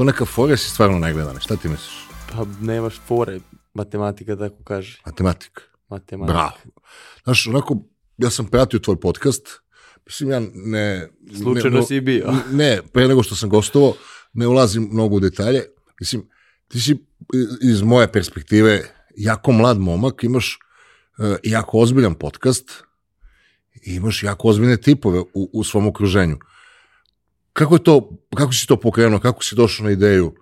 To neka fora si stvarno ne gledane, šta ti misliš? Pa nemaš fore, matematika tako kaže. Matematika. Matematika. Bravo. Znaš, onako, ja sam pratio tvoj podcast, mislim, ja ne... Slučajno ne, si bio. Ne, pre nego što sam gostovao, ne ulazim mnogo u detalje. Mislim, ti si iz moje perspektive jako mlad momak, imaš uh, jako ozbiljan podcast, i imaš jako ozbiljne tipove u, u svom okruženju. Kako je to, kako si to pokrenuo, kako si došao na ideju?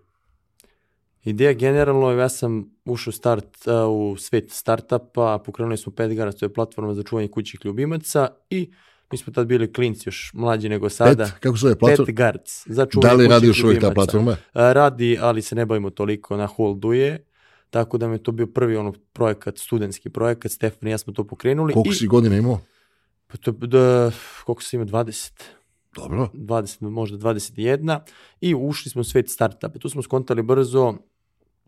Ideja generalno, ja sam ušao start, uh, u svet startupa, pokrenuli smo Petgara, to je platforma za čuvanje kućih ljubimaca i mi smo tad bili klinci, još mlađi nego sada. Pet, kako se zove platforma? Pet Guards, za čuvanje Da li radi još uvijek ta platforma? Uh, radi, ali se ne bavimo toliko, na holdu je, tako da mi je to bio prvi ono projekat, studentski projekat, Stefan i ja smo to pokrenuli. Koliko i, si godina imao? Pa to, da, koliko sam imao, 20? Dobro. 20, možda 21 i ušli smo u svet startupa. Tu smo skontali brzo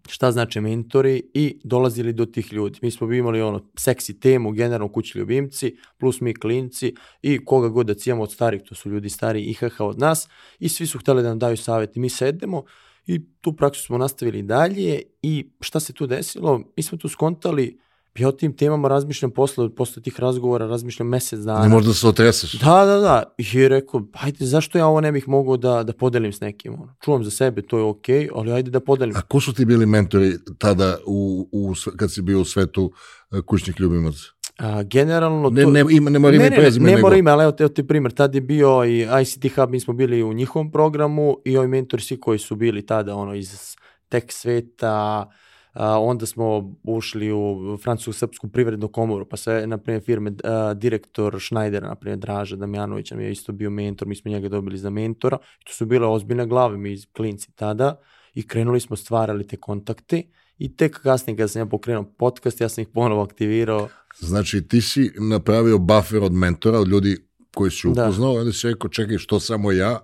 šta znači mentori i dolazili do tih ljudi. Mi smo imali ono seksi temu, generalno kući ljubimci, plus mi klinci i koga god da cijamo od starih, to su ljudi stari IHH od nas i svi su hteli da nam daju savjet. Mi sedemo i tu praksu smo nastavili dalje i šta se tu desilo? Mi smo tu skontali ja o tim temama razmišljam posle, posle tih razgovora, razmišljam mesec dana. Ne možda se otreseš. Da, da, da. I je rekao, ajde, zašto ja ovo ne bih mogao da, da podelim s nekim? Ono? Čuvam za sebe, to je okej, ali ajde da podelim. A ko su ti bili mentori tada u, u, kad si bio u svetu e, kućnih ljubimaca? A, generalno... Ne, to... ne, ima, ne mora ime ne, i ne, prezime, ne nego... mora ime, ali evo te, evo ti primjer, tad je bio i ICT Hub, mi smo bili u njihovom programu i ovi mentori svi koji su bili tada ono iz tech sveta, a, onda smo ušli u francusku srpsku privrednu komoru, pa sve, na primjer, firme, a, direktor Schneidera, na primjer, Draža Damjanović nam je isto bio mentor, mi smo njega dobili za mentora, i to su bile ozbiljne glave, mi iz klinci tada, i krenuli smo, stvarali te kontakte, i tek kasnije kada sam ja pokrenuo podcast, ja sam ih ponovo aktivirao, Znači, ti si napravio buffer od mentora, od ljudi koji si Da. upoznao, onda si rekao, čekaj, što samo ja,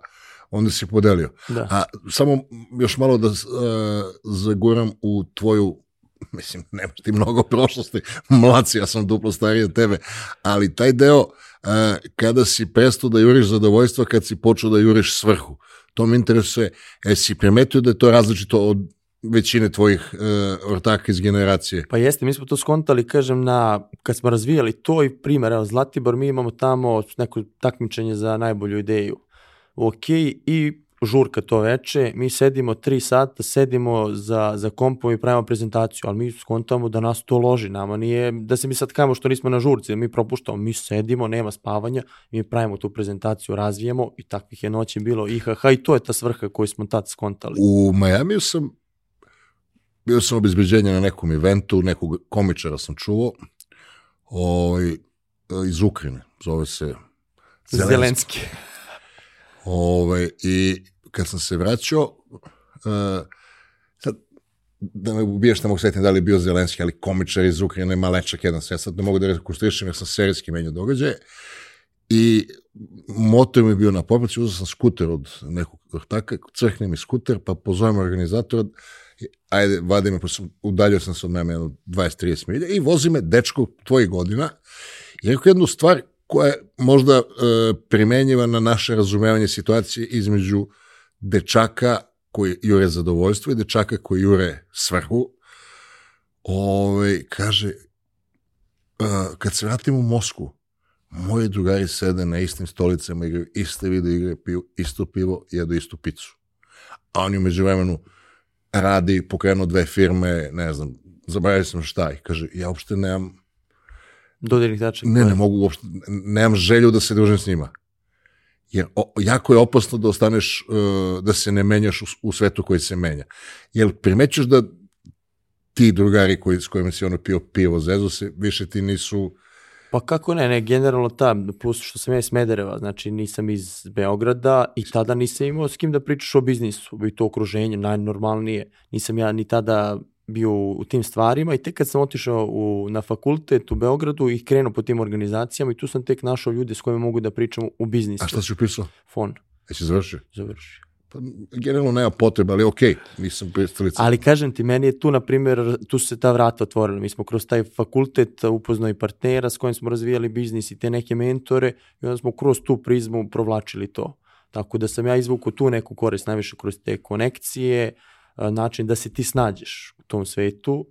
onda si podelio. da. A samo još malo da uh, zaguram u tvoju, mislim, nemaš ti mnogo prošlosti, mlad si, ja sam duplo stariji od tebe, ali taj deo uh, kada si prestao da juriš zadovoljstva, kad si počeo da juriš svrhu, to me interesuje. E, si primetio da je to različito od većine tvojih uh, ortaka iz generacije? Pa jeste, mi smo to skontali, kažem, na, kad smo razvijali to i primjer, evo, Zlatibor, mi imamo tamo neko takmičenje za najbolju ideju. Ok, i žurka to veče, mi sedimo tri sata, sedimo za, za kompom i pravimo prezentaciju, ali mi skontamo da nas to loži, nama nije, da se mi sad kajemo što nismo na žurci, da mi propuštamo, mi sedimo, nema spavanja, mi pravimo tu prezentaciju, razvijemo i takvih je noći bilo IHH i to je ta svrha koju smo tad skontali. U Majamiju sam bio sam obezbeđenje na nekom eventu, nekog komičara sam čuo, ovaj, iz Ukrajine, zove se Zelenski. Zelenski. Ovaj, I kad sam se vraćao, uh, sad, da me ubiješ ne mogu svetim da li je bio Zelenski, ali komičar iz Ukrajine, malečak jedan, ja sad ne mogu da rekonstruišem jer sam serijski menio događaje. I motor mi je bio na popraći, uzeo sam skuter od nekog ortaka, crkne mi skuter, pa pozovem organizatora, ajde, vadi me, sam, udaljio sam se od mene jedno 20-30 milija i vozi me dečko tvojih godina i rekao jednu stvar koja je možda e, primenjiva na naše razumevanje situacije između dečaka koji jure zadovoljstvo i dečaka koji jure svrhu. Ove, kaže, a, kad se vratim u Mosku, moji drugari sede na istim stolicama, igraju iste video igre, piju isto pivo, jedu istu picu. A oni umeđu vremenu radi, pokrenuo dve firme, ne znam, zaboravio sam šta i kaže, ja uopšte nemam Dodirnih tačaka. Ne, ne mogu uopšte, nemam želju da se družim s njima. Jer o, jako je opasno da ostaneš, uh, da se ne menjaš u, u svetu koji se menja. Jer primećuš da ti drugari koji, s kojima si ono pio pivo, zezu se, više ti nisu... Pa kako ne, ne, generalno ta, plus što sam ja iz Smedereva, znači nisam iz Beograda i tada nisam imao s kim da pričaš o biznisu, i to okruženje najnormalnije. Nisam ja ni tada bio u tim stvarima i tek kad sam otišao u, na fakultet u Beogradu i krenuo po tim organizacijama i tu sam tek našao ljude s kojima mogu da pričam u biznisu. A šta si upisao? Fon, Jesi završio? završio. Pa, generalno nema potrebe, ali okej, nisam pristalica. Ali kažem ti, meni je tu, na primjer, tu su se ta vrata otvorila. Mi smo kroz taj fakultet upoznao i partnera s kojim smo razvijali biznis i te neke mentore i onda smo kroz tu prizmu provlačili to. Tako da sam ja izvukao tu neku korist najviše kroz te konekcije, a, način da se ti snađeš u tom svetu,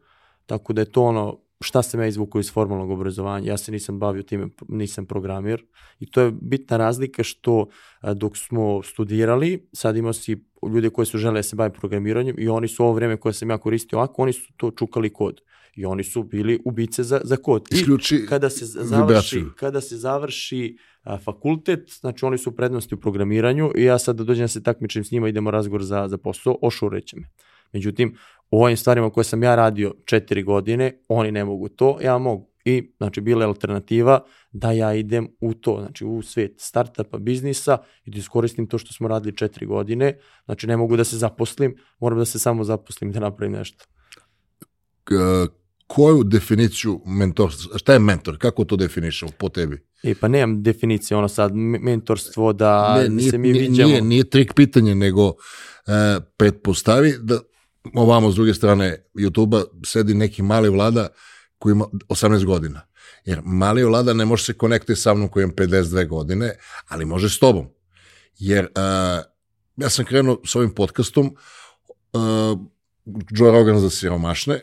tako da je to ono šta sam ja izvukao iz formalnog obrazovanja. Ja se nisam bavio time, nisam programir i to je bitna razlika što a, dok smo studirali, sad imao si ljude koji su žele da se bave programiranjem i oni su ovo vreme koje sam ja koristio ovako, oni su to čukali kod i oni su bili ubice za, za kod. I Isključi kada se završi, vibraciju. kada se završi a, fakultet, znači oni su prednosti u programiranju i ja sad da dođem da se takmičim s njima, idemo razgovor za, za posao, ošureće me. Međutim, u ovim stvarima koje sam ja radio četiri godine, oni ne mogu to, ja mogu. I, znači, bila je alternativa da ja idem u to, znači u svet startupa, biznisa i da iskoristim to što smo radili četiri godine. Znači, ne mogu da se zaposlim, moram da se samo zaposlim da napravim nešto. K- koju definiciju mentorstva, šta je mentor, kako to definišemo po tebi? E, pa nemam definicije, ono sad, me- mentorstvo, da ne, nije, se mi nije, viđamo. Nije, nije trik pitanje, nego e, pretpostavi da ovamo s druge strane YouTube-a sedi neki mali vlada koji ima 18 godina. Jer mali vlada ne može se konektovati sa mnom koji imam 52 godine, ali može s tobom. Jer e, ja sam krenuo s ovim podcastom e, Joe Rogan za siromašne,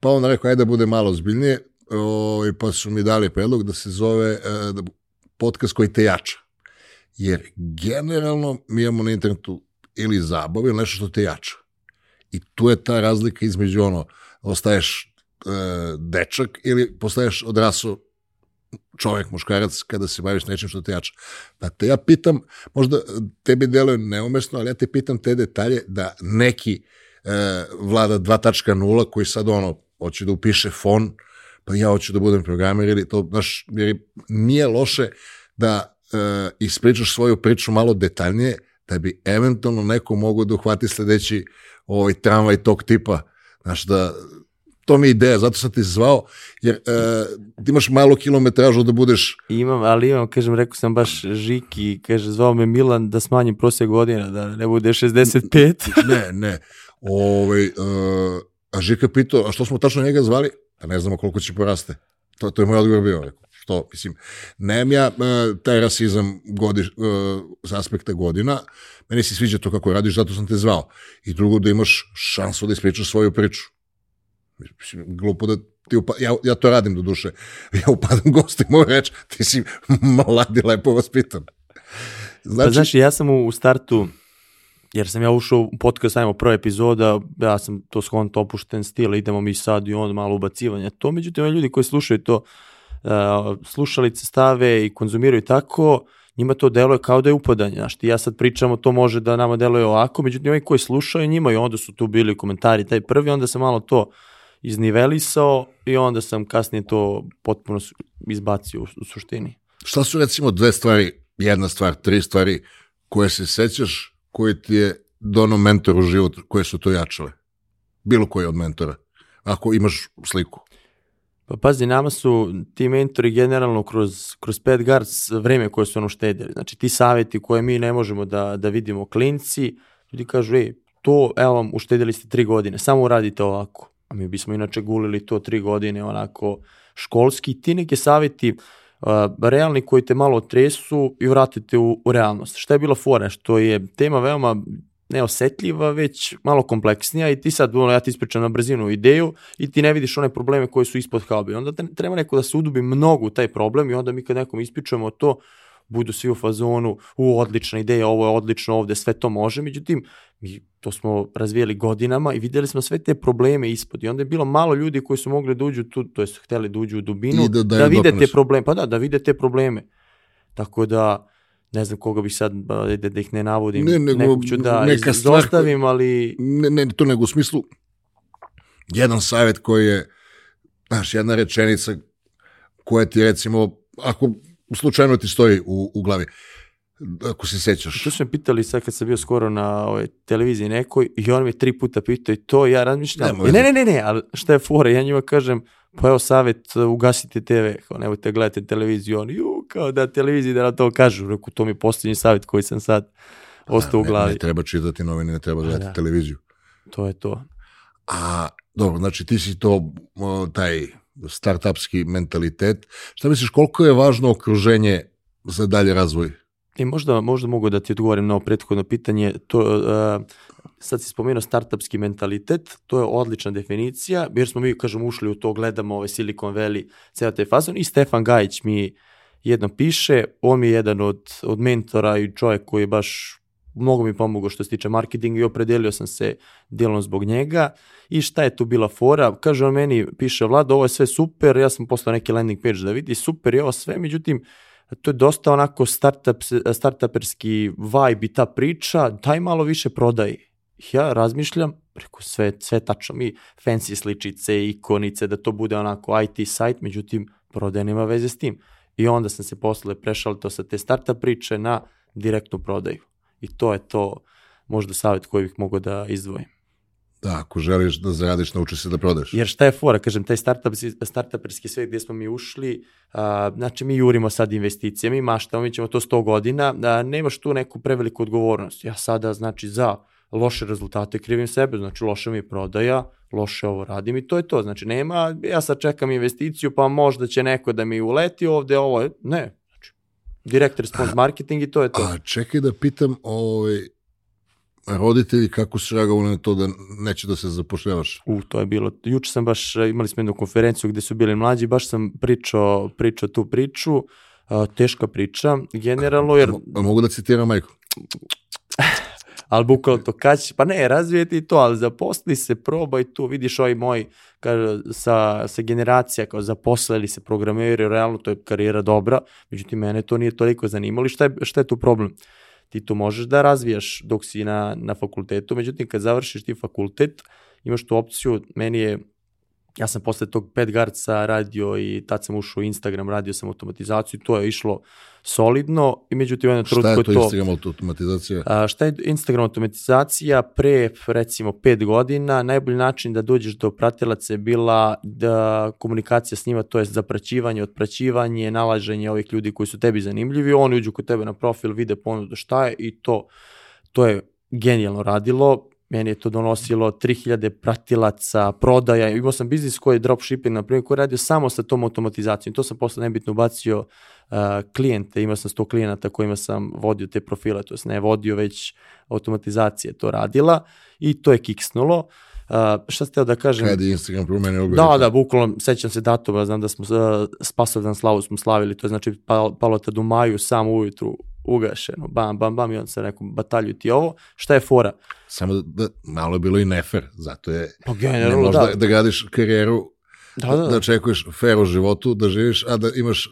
pa on rekao, ajde da bude malo zbiljnije, i pa su mi dali predlog da se zove e, da, podcast koji te jača. Jer generalno mi imamo na internetu ili zabavu ili nešto što te jača. I tu je ta razlika između ono, ostaješ e, dečak ili postaješ odrasao čovjek, muškarac, kada se baviš nečim što te jača. Pa te ja pitam, možda tebi deluje neumesno, ali ja te pitam te detalje da neki e, vlada 2.0 koji sad ono, hoće da upiše fon, pa ja hoću da budem programer ili to, znaš, jer nije loše da e, ispričaš svoju priču malo detaljnije, da bi eventualno neko mogao da uhvati sledeći ovaj tramvaj tog tipa, znaš, da to mi je ideja, zato sam ti zvao, jer e, ti imaš malo kilometražu da budeš Imam, ali imam, kažem, rekao sam baš Žiki, kaže, zvao me Milan da smanjim prosjek godina, da ne bude 65. ne, ne. Ovaj, uh, a Žika pitao, a što smo tačno njega zvali? Pa ne znamo koliko će poraste. To, to je moj odgovor bio. Rekao, što, mislim, nemam ja uh, taj rasizam godiš, uh, s aspekta godina, meni se sviđa to kako radiš, zato sam te zvao. I drugo, da imaš šansu da ispričaš svoju priču. Mislim, glupo da ti upa... ja, ja to radim do duše. Ja upadam gostima u reč, ti si mladi, lepo vaspitan. Znači, pa znaš, ja sam u, u startu, jer sam ja ušao u podcast, ajmo prva epizoda, ja sam to skont opušten stil, idemo mi sad i on malo ubacivanja. To, međutim, ljudi koji slušaju to, uh, slušalice stave i konzumiraju tako, njima to deluje kao da je upadanje. Znaš, ti ja sad pričamo, to može da nama deluje ovako, međutim, ovi koji slušaju njima i onda su tu bili komentari, taj prvi, onda sam malo to iznivelisao i onda sam kasnije to potpuno izbacio u, u suštini. Šta su recimo dve stvari, jedna stvar, tri stvari koje se sećaš, koje ti je dono mentor u život, koje su to jačale? Bilo koji od mentora, ako imaš sliku. Pa pazi, nama su ti mentori generalno kroz, kroz pet guards vreme koje su ono štedili. Znači ti savjeti koje mi ne možemo da, da vidimo klinci, ljudi kažu, ej, to, evo vam, uštedili ste tri godine, samo uradite ovako. A mi bismo inače gulili to tri godine onako školski. Ti neke savjeti uh, realni koji te malo tresu i vratite u, u realnost. Šta je bila fora? Što je tema veoma neosetljiva, već malo kompleksnija i ti sad, ono, ja ti ispričam na brzinu ideju i ti ne vidiš one probleme koji su ispod halbe. Onda te- treba neko da se udubi mnogo u taj problem i onda mi kad nekom ispričamo to, budu svi u fazonu, u odlična ideja, ovo je odlično ovde, sve to može, međutim, mi to smo razvijeli godinama i videli smo sve te probleme ispod i onda je bilo malo ljudi koji su mogli da uđu tu, to jest hteli da uđu u dubinu, I da daju da vide te probleme, pa da, da vide te probleme. Tako da, ne znam koga bih sad, da, da ih ne navodim, Ne, nego nekog ću da neka izostavim, ali Ne, ne to nego u smislu, jedan savjet koji je, znaš, jedna rečenica koja ti recimo, ako slučajno ti stoji u, u glavi, ako se sećaš. To su me pitali sad kad sam bio skoro na ovoj televiziji nekoj i on mi tri puta pitao i to ja razmišljam. Ne, veze. ne, ne, ne, ali šta je fora? Ja njima kažem, pa evo savjet, uh, ugasite TV, kao nemojte gledati televiziju. Oni, ju, kao da televiziji da na to kažu. Reku, to mi je posljednji savjet koji sam sad ostao u Ne, glavi. ne treba čitati novine, ne treba gledati da. televiziju. To je to. A, dobro, znači ti si to, taj startupski mentalitet. Šta misliš, koliko je važno okruženje za dalje razvoj? I možda, možda mogu da ti odgovorim na ovo prethodno pitanje. To, uh, sad si spomenuo startupski mentalitet, to je odlična definicija, jer smo mi, kažem, ušli u to, gledamo ovaj Silicon Valley, ceo taj fazon i Stefan Gajić mi jedno piše, on mi je jedan od, od mentora i čovjek koji je baš mnogo mi pomogao što se tiče marketinga i opredelio sam se dijelom zbog njega. I šta je tu bila fora? Kaže on meni, piše Vlad, ovo je sve super, ja sam poslao neki landing page da vidi, super je ovo sve, međutim, to je dosta onako startup, startuperski vibe i ta priča, daj malo više prodaj. Ja razmišljam, preko sve, sve tačno mi, fancy sličice, ikonice, da to bude onako IT sajt, međutim, prodaj nema veze s tim. I onda sam se posle prešao to sa te startup priče na direktnu prodaju. I to je to možda savjet koji bih mogao da izdvojim. Da, ako želiš da zaradiš, nauči se da prodaš. Jer šta je fora, kažem, taj startup, startuperski svet gdje smo mi ušli, a, znači mi jurimo sad investicije, mi maštamo, mi ćemo to 100 godina, a, nemaš tu neku preveliku odgovornost. Ja sada, znači, za loše rezultate krivim sebe, znači loše mi prodaja, loše ovo radim i to je to. Znači nema, ja sad čekam investiciju pa možda će neko da mi uleti ovde, ovo je, ne, znači direct response marketing i to je to. A čekaj da pitam, ovaj, roditelji kako su reagovali na to da neće da se zapošljavaš? U, to je bilo, juče sam baš, imali smo jednu konferenciju gde su bili mlađi, baš sam pričao, pričao tu priču, uh, teška priča, generalno, jer... A, mogu da citiram majku? ali bukvalno to kaći, pa ne, razvijeti to, ali zaposli se, probaj tu, vidiš ovaj moj, kaže, sa, sa generacija, kao zaposlili se programeri, realno to je karijera dobra, međutim, mene to nije toliko zanimalo i šta je, šta je tu problem? Ti to možeš da razvijaš dok si na, na fakultetu, međutim, kad završiš ti fakultet, imaš tu opciju, meni je ja sam posle tog Petgarca radio i tad sam ušao u Instagram, radio sam automatizaciju, to je išlo solidno. I međutim jedan trud Šta je to, to. Instagram automatizacija? A, šta je Instagram automatizacija? Pre recimo 5 godina, najbolji način da dođeš do pratilaca je bila da komunikacija s njima, to je zapraćivanje, otpraćivanje, nalaženje ovih ljudi koji su tebi zanimljivi, oni uđu kod tebe na profil, vide ponudu šta je i to, to je genijalno radilo, meni je to donosilo 3000 pratilaca, prodaja, imao sam biznis koji je dropshipping, na primjer, koji je radio samo sa tom automatizacijom. To sam posle nebitno ubacio uh, klijente, imao sam 100 klijenata kojima sam vodio te profile, to je ne vodio, već automatizacije to radila i to je kiksnulo. Uh, šta ste da kažem? Kada je Instagram promenio Da, da, bukvalno, sećam se datuma, znam da smo uh, Spasovdan slavu smo slavili, to je znači pal, palo tad u maju, sam ujutru ugašeno, bam, bam, bam, i on se nekom batalju ti ovo. Šta je fora? Samo da, da malo je bilo i nefer, zato je pa, generalno, ne možda da. da gradiš karijeru Da, da. da očekuješ fair u životu, da živiš, a da imaš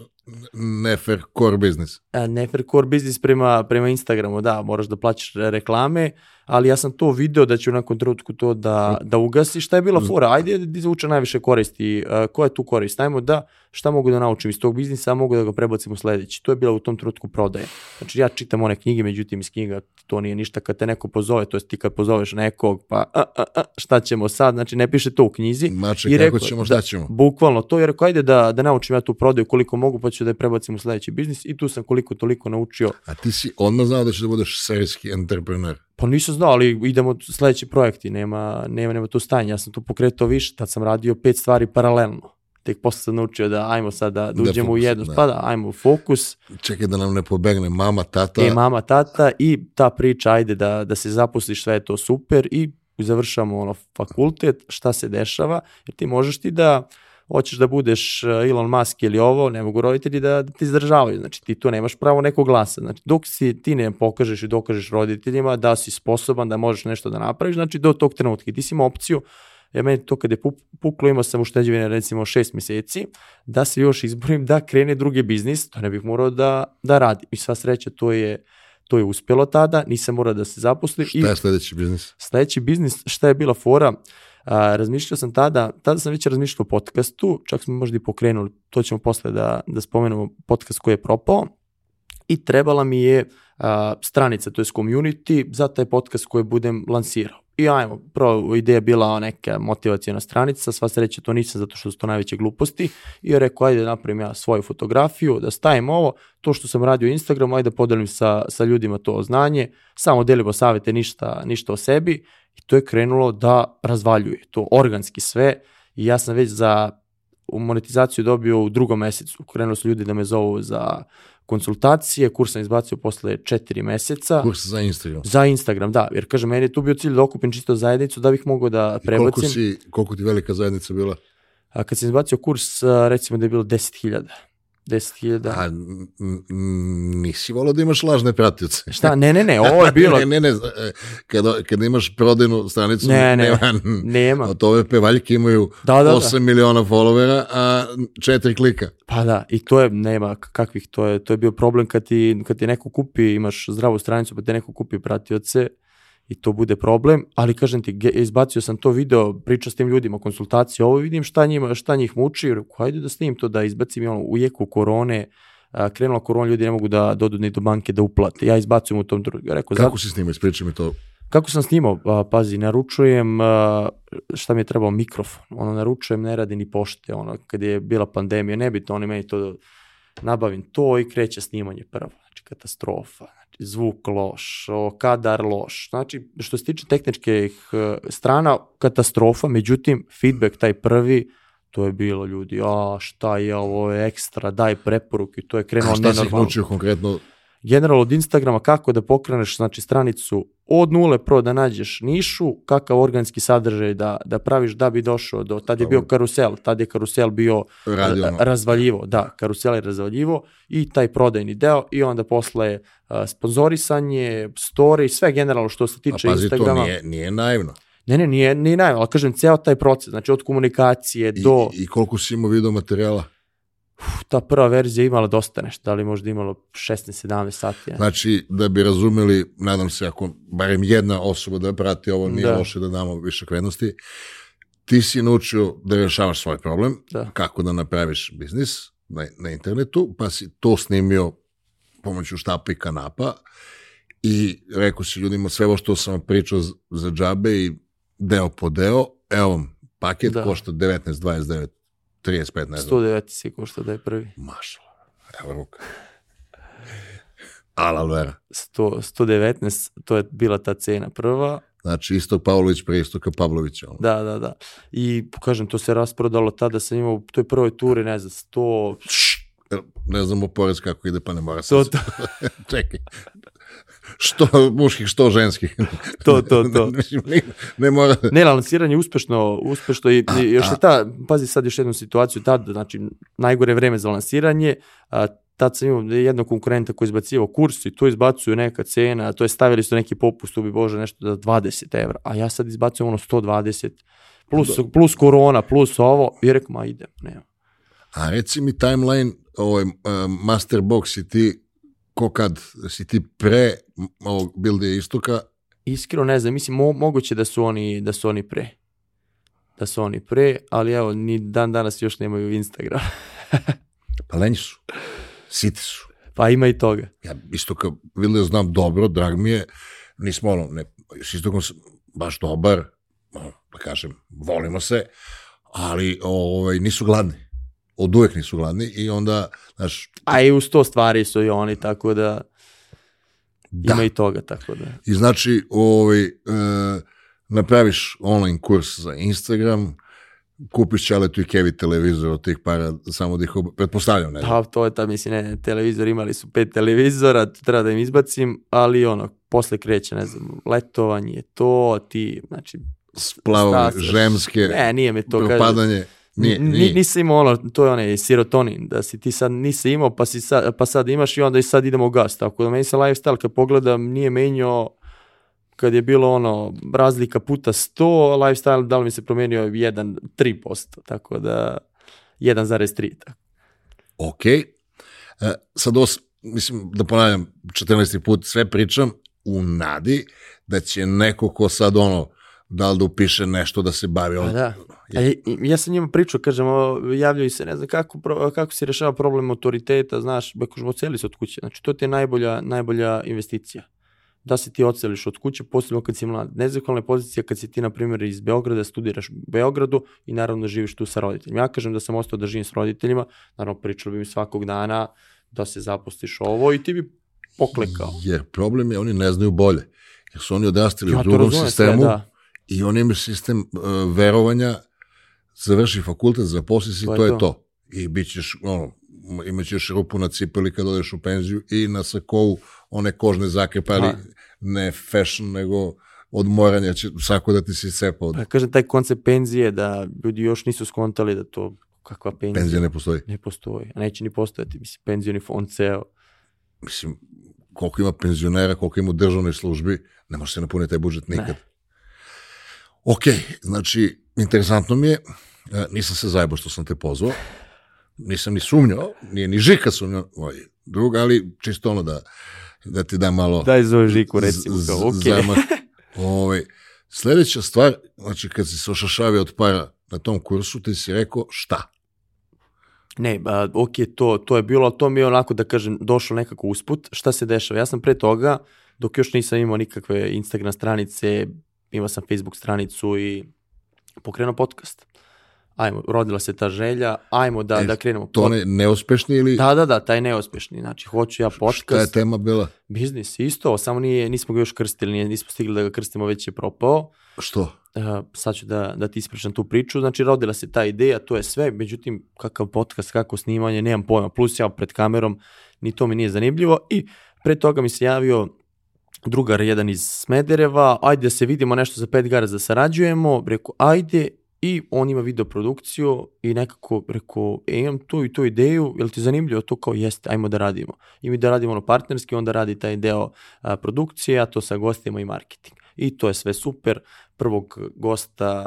nefer core business. A, nefer core business prema, prema Instagramu, da, moraš da plaćaš reklame, ali ja sam to video da će u nekom trenutku to da, da ugasi. Šta je bila fora? Ajde da izvuče najviše koristi. Uh, ko je tu korist? Ajmo da, šta mogu da naučim iz tog biznisa, mogu da ga prebacim u sledeći. To je bila u tom trenutku prodaje. Znači ja čitam one knjige, međutim iz knjiga to nije ništa kad te neko pozove, to je ti kad pozoveš nekog, pa a, a, a, šta ćemo sad, znači ne piše to u knjizi. Mače, I kako ćemo, šta da, ćemo? Bukvalno to, jer rekao, ajde da, da naučim ja tu prodaju koliko mogu, pa ću da je prebacim u sledeći biznis i tu sam koliko toliko naučio. A ti si odmah znao da ćeš da budeš serijski entrepreneur? Pa nisam znao, ali idemo sledeći projekti, nema, nema, nema tu stanje. Ja sam tu pokretao više, tad sam radio pet stvari paralelno. Tek posle sam naučio da ajmo sad da, da uđemo da, u jednu, da. pa da, ajmo u fokus. Čekaj da nam ne pobegne mama, tata. E, mama, tata i ta priča, ajde da, da se zaposliš, sve je to super i završamo ono fakultet, šta se dešava, jer ti možeš ti da hoćeš da budeš e, Elon Musk ili ovo, ne mogu roditelji da, da ti izdržavaju. Znači ti tu nemaš pravo nekog glasa. Znači dok si ti ne pokažeš i dokažeš roditeljima da si sposoban da možeš nešto da napraviš, znači do tog trenutka ti si ima opciju ja meni to kad je puklo, imao sam ušteđevine recimo šest meseci, da se još izborim da krene drugi biznis, to ne bih morao da, da radi. I sva sreća to je to je uspjelo tada, nisam morao da se zaposlim. Šta je sledeći biznis? Sledeći biznis, šta je bila fora? A, razmišljao sam tada, tada sam već razmišljao o podcastu, čak smo možda i pokrenuli, to ćemo posle da, da spomenemo podcast koji je propao i trebala mi je a, stranica, to je community za taj podcast koji budem lansirao. I ajmo, prvo ideja bila neka motivacijona stranica, sva sreća to nisam zato što su to najveće gluposti. I ja rekao ajde da napravim ja svoju fotografiju, da stavim ovo, to što sam radio Instagram, ajde da podelim sa, sa ljudima to znanje, samo delimo savete, ništa, ništa o sebi. I to je krenulo da razvaljuje, to organski sve. I ja sam već za monetizaciju dobio u drugom mesecu. Krenuli su ljudi da me zovu za konsultacije, kurs sam izbacio posle četiri meseca. Kurs za Instagram. Za Instagram, da, jer kaže, meni je tu bio cilj da okupim čisto zajednicu da bih mogao da I koliko, prebacim. si, koliko ti velika zajednica bila? A kad sam izbacio kurs, recimo da je bilo 10.000. 10.000. A, nisi volao da imaš lažne pratioce. Šta? Ne, ne, ne, ovo je bilo... ne, ne, ne, e, kada, kada imaš prodajnu stranicu, Ne, ne, nema, nema. Od ove pevaljke imaju Da, da, da. 8 miliona followera, a 4 klika. Pa da, i to je, nema kakvih, to je, to je bio problem kad ti, kad ti neko kupi, imaš zdravu stranicu, pa ti neko kupi pratioce i to bude problem, ali kažem ti, izbacio sam to video, pričao s tim ljudima, konsultacije, ovo vidim šta, njima, šta njih muči, rekao, hajde da snimim to, da izbacim i ono, u jeku korone, a, krenula korona, ljudi ne mogu da dodu ni do banke da uplate, ja izbacujem u tom drugom, rekao, zato- Kako si snimao, ispričaj mi to. Kako sam snimao? Pa, pazi, naručujem, a, šta mi je trebao, mikrofon. Ono, naručujem, ne radi ni pošte, ono, kad je bila pandemija, nebitno, oni meni to, nabavim to i kreće snimanje prvo. Katastrofa, znači, zvuk loš, kadar loš. Znači, što se tiče tehničkih e, strana, katastrofa, međutim, feedback taj prvi, to je bilo ljudi, a šta je ovo je ekstra, daj preporuke, to je krenulo A šta si ih nenormalno konkretno? Generalno od Instagrama kako da pokreneš znači stranicu od nule pro da nađeš nišu, kakav organski sadržaj da, da praviš da bi došao do, tad je bio karusel, tad je karusel bio Radio a, ono. razvaljivo, da, karusel je razvaljivo i taj prodajni deo i onda posle a, sponzorisanje, story, sve generalno što se A tiče pazi, to Instagrama. nije, nije naivno. Ne, ne, nije, nije najmo, ali kažem, ceo taj proces, znači od komunikacije I, do, I koliko si imao video materijala? Uf, ta prva verzija imala dosta nešto, da li možda imalo 16-17 sati. Ne? Znači, da bi razumeli, nadam se, ako barem jedna osoba da prati ovo, nije Da. loše da damo više vrednosti, ti si naučio da rešavaš svoj problem, Da. kako da napraviš biznis na, na internetu, pa si to snimio pomoću štapa i kanapa i rekao si ljudima sve ovo što sam pričao za džabe i deo po deo, evo vam, paket Da. košta 19, 29, 35, ne znam. 109 si košta da je prvi. Mašala, evo ruka. Alal vera. 100, 119, to je bila ta cena prva. Znači, Istok Pavlović pre Istoka Pavlovića. ono. Da, da, da. I kažem, to se rasprodalo tada sam imao u toj prvoj turi, ne znam, 100... Ne znamo porez kako ide, pa ne mora To, sad. to, Čekaj. Što muških, što ženskih. To, to, to. Ne, ne mora... ne, lansiranje uspešno, uspešno i, i još je ta, pazi sad još jednu situaciju, tad, znači, najgore vreme za lansiranje, a, tad sam imao jednog konkurenta koji je izbacivao kurs i to izbacuju neka cena, to je stavili su neki popust, ubi Bože, nešto za 20 evra, a ja sad izbacujem ono 120, plus, plus korona, plus ovo, i rekao, ma idem, nema. A reci mi timeline, ovaj, uh, Masterbox i ti, ko kad, si ti pre ovog Builde Istoka, Iskreno ne znam, mislim mo, moguće da su oni da su oni pre. Da su oni pre, ali evo ni dan danas još nemaju Instagram. pa lenji su, siti su. pa ima i toga. Ja Istoka Builde znam dobro, drag mi je, nismo ono, ne, s Istokom sam baš dobar, ono, da kažem, volimo se, ali ovaj, nisu gladni. Od uvek nisu gladni i onda, znaš, A i uz to stvari su i oni, tako da da. ima i toga, tako da. I znači, ovaj, e, napraviš online kurs za Instagram, kupiš čaletu i kevi televizor od tih para, samo da ih, ob... pretpostavljam, ne. Pa to je ta, mislim, ne, televizor, imali su pet televizora, treba da im izbacim, ali ono, posle kreće, ne znam, letovanje, to, ti, znači, Splavovi, stas- žemske, ne, nije me to, kaže, propadanje. Nije, Ni- nije. Nisam imao ono, to je onaj serotonin, da si ti sad nisi imao, pa, si sad, pa sad imaš i onda i sad idemo u gas. Tako da meni se lifestyle kad pogledam nije menjao kad je bilo ono razlika puta 100, lifestyle da li mi se promenio 1, 3%, tako da 1,3. Tako. Ok. E, sad ovo, s- mislim, da ponavljam, 14. put sve pričam u nadi da će neko ko sad ono, da li da upiše nešto da se bavi Pa ovdje. da. Ja, ja sam njima pričao, kažem, o, javljaju se, ne znam kako, pro- kako se rešava problem autoriteta, znaš, beko oceli se od kuće. Znači, to ti je najbolja, najbolja investicija. Da se ti oceliš od kuće, posebno kad si mlad. Nezahvalna je pozicija kad si ti, na primjer, iz Beograda, studiraš u Beogradu i naravno da živiš tu sa roditeljima. Ja kažem da sam ostao da živim s roditeljima, naravno pričalo bi mi svakog dana da se zapostiš ovo i ti bi poklekao. Jer problem je, oni ne znaju bolje. Jer su oni odrastali Ja u drugom razumem sve, sistemu da. I oni imaju sistem uh, verovanja završi fakultet, zaposli se i To to je to. to. I bit ćeš, ono, imaćeš rupu na cipeli kad odeš u penziju i na sakovu one kožne zakrpe, ali ne fashion, nego od moranja će svako da ti se cepa od Pa kažem, taj koncept penzije, da ljudi još nisu skontali da to kakva penzija, penzije ne postoji. ne postoji, a neće ni postojati, mislim, penzioni fond ceo. Mislim, koliko ima penzionera, koliko ima u državnoj službi, ne može se napuniti taj budžet nikad. Ne. Ok, znači, interesantno mi je, e, nisam se zajebao što sam te pozvao, nisam ni sumnjao, nije ni Žika sumnjao, ovaj, drug, ali čisto ono da, da ti da malo Daj zove Žiku, recimo, kao, ok. zamah. Ovaj, sledeća stvar, znači kad si se ošašavio od para na tom kursu, ti si rekao šta? Ne, ba, ok, to, to je bilo, ali to mi je onako, da kažem, došlo nekako usput. Šta se dešava? Ja sam pre toga, dok još nisam imao nikakve Instagram stranice, imao sam Facebook stranicu i pokrenuo podcast. Ajmo, rodila se ta želja, ajmo da, E, da krenemo. To Pod- ne, neuspešni ili Da, da, da, taj neuspešni. Znači, hoću ja šta je podcast, tema bila? biznis, isto, samo nije, nismo ga još krstili, nije, nismo stigli da ga krstimo, već je propao. Što? Uh, sad ću da, da ti ispričam tu priču. Znači, rodila se ta ideja, to je sve, međutim, kakav podcast, kako snimanje, nemam pojma. Plus ja pred kamerom, ni to mi nije zanimljivo. I pre toga mi se javio drugar jedan iz Smedereva, ajde da se vidimo nešto za pet gara da sarađujemo, rekao ajde, i on ima video produkciju i nekako rekao, e, imam tu i tu ideju, je li ti zanimljivo to kao jeste, ajmo da radimo. I mi da radimo ono partnerski, onda radi taj deo a, produkcije, a to sa gostima i marketing. I to je sve super. Prvog gosta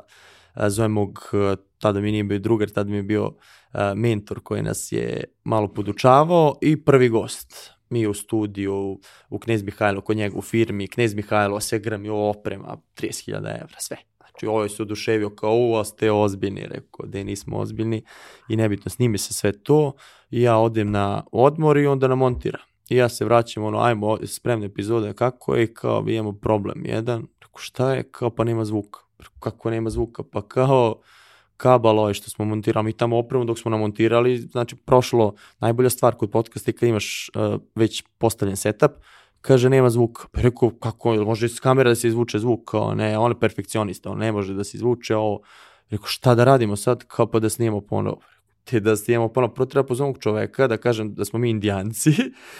a, zovem mog, a, tada mi nije bio drugar, tada mi je bio a, mentor koji nas je malo podučavao i prvi gost. Mi u studiju, u Knez Mihajlo, kod njega u firmi, Knez Mihajlo, sve grami oprema, 30.000 evra, sve. Znači, ovo je se oduševio kao, u, ste ozbiljni, rekao, da nismo ozbiljni i nebitno, snimi se sve to i ja odem na odmor i onda na montira. I ja se vraćam, ono, ajmo, spremne epizode, kako je, kao, imamo problem jedan, rekao, šta je, kao, pa nema zvuka. Kako nema zvuka, pa kao, kabal ovaj što smo montirali, mi tamo opremu dok smo namontirali, znači prošlo, najbolja stvar kod podcasta je kad imaš uh, već postavljen setup, kaže nema zvuka. Pa rekao, kako, može s kamera da se izvuče zvuk? Kao, ne, on je perfekcionista, on ne može da se izvuče ovo. Rekao, šta da radimo sad? Kao pa da snimamo ponovo. Te da snimamo ponovo, prvo treba pozvati čoveka da kažem da smo mi indijanci,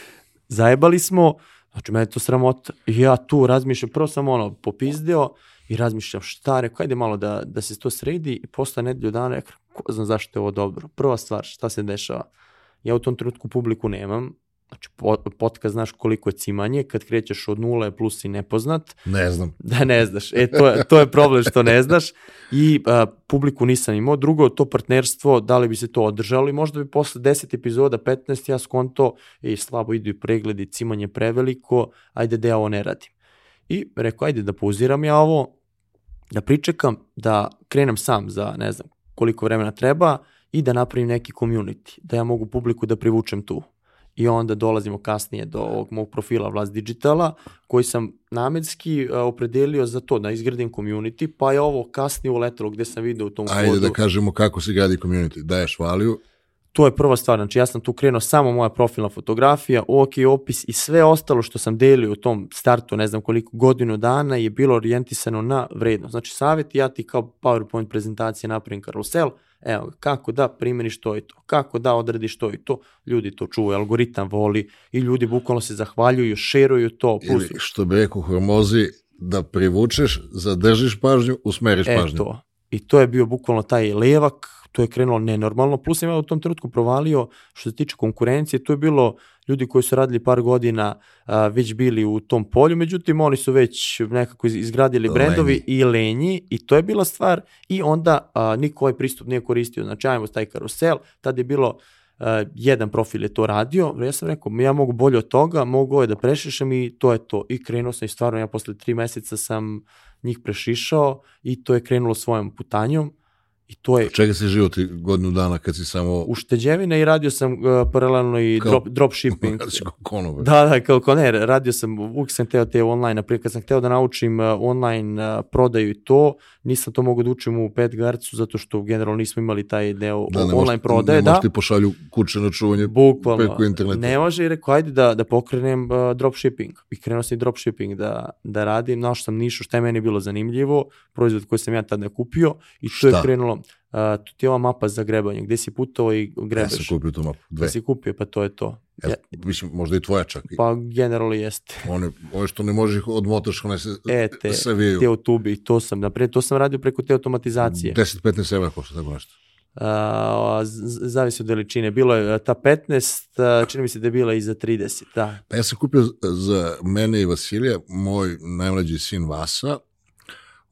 zajebali smo, znači mene je to sramota. I ja tu razmišljam, prvo sam ono popizdeo i razmišljam šta, rekao, ajde malo da, da se to sredi i posle nedelju dana rekao, ko zna zašto je ovo dobro. Prva stvar, šta se dešava? Ja u tom trenutku publiku nemam, znači po- podcast znaš koliko je cimanje, kad krećeš od nule plus si nepoznat, Ne znam. da ne znaš. E, to je, to je problem što ne znaš. I a, publiku nisam imao. Drugo, to partnerstvo, da li bi se to održalo i možda bi posle 10 epizoda, 15, ja skonto, i slabo idu i pregledi, cimanje preveliko, ajde da ja ovo ne radim. I rekao, ajde da pauziram ja ovo, da pričekam, da krenem sam za, ne znam, koliko vremena treba i da napravim neki community, da ja mogu publiku da privučem tu. I onda dolazimo kasnije do ovog mog profila Vlast Digitala, koji sam namenski uh, opredelio za to, da izgradim community, pa je ovo kasnije uletelo gde sam video u tom Ajde kodu. da kažemo kako se gradi community. Daješ valiju, To je prva stvar, znači ja sam tu krenuo samo moja profilna fotografija, OK opis i sve ostalo što sam delio u tom startu, ne znam koliko godinu dana je bilo orijentisano na vrednost. Znači savjet ja ti kao PowerPoint prezentacije napravim karusel, evo kako da primeniš to i to, kako da odradiš to i to, ljudi to čuvaju, algoritam voli i ljudi bukvalno se zahvaljuju, šeruju to, plus ili što bi rekao hormozi, da privučeš, zadržiš pažnju, usmeriš E pažnju. to. I to je bio bukvalno taj levak, to je krenulo nenormalno, plus sam ja u tom trenutku provalio što se tiče konkurencije, to je bilo ljudi koji su radili par godina a, već bili u tom polju, međutim oni su već nekako iz- izgradili Lenji. brendovi i lenji i to je bila stvar i onda a, niko ovaj pristup nije koristio, znači ajmo taj karusel, tad je bilo a, jedan profil je to radio, ja sam rekao ja mogu bolje od toga, mogu ovaj da prešišem i to je to i krenuo sam i stvarno ja posle tri meseca sam njih prešišao i to je krenulo svojom putanjom i to je čega si živo ti godinu dana kad si samo... ušteđevina i radio sam uh, paralelno i Kao- drop, drop shipping. Konobar. Da, da, kao, kao ne, radio sam, uvijek sam teo te online, naprijed kad sam hteo da naučim uh, online uh, prodaju i to, nisam to mogao da učim u Petgarcu zato što generalno nismo imali taj deo Da, ne online prodaje, ne da. možeš ti pošalju kuće na čuvanje Bukvalno. preko interneta. Ne može i rekao, ajde da, da pokrenem uh, dropshipping. I krenuo sam i dropshipping da, da radim. Našao sam nišu šta je meni bilo zanimljivo, proizvod koji sam ja tada kupio i to je krenulo uh, tu ti je ova mapa za grebanje, gde si putovao i Ja grebeš. sam kupio tu mapu, dve. Da si kupio, pa to je to. Ja, Ja, mislim, možda i tvoja čak. pa generalno jeste. One, one što ne možeš odmotaš, one se E, te, savijaju. te tubi, to sam, napred, to sam radio preko te automatizacije. 10-15 evra košta tako nešto. Z- zavisi od veličine. Bilo je ta 15, a, čini mi se da je bila i za 30, da. Pa ja sam kupio za mene i Vasilija, moj najmlađi sin Vasa,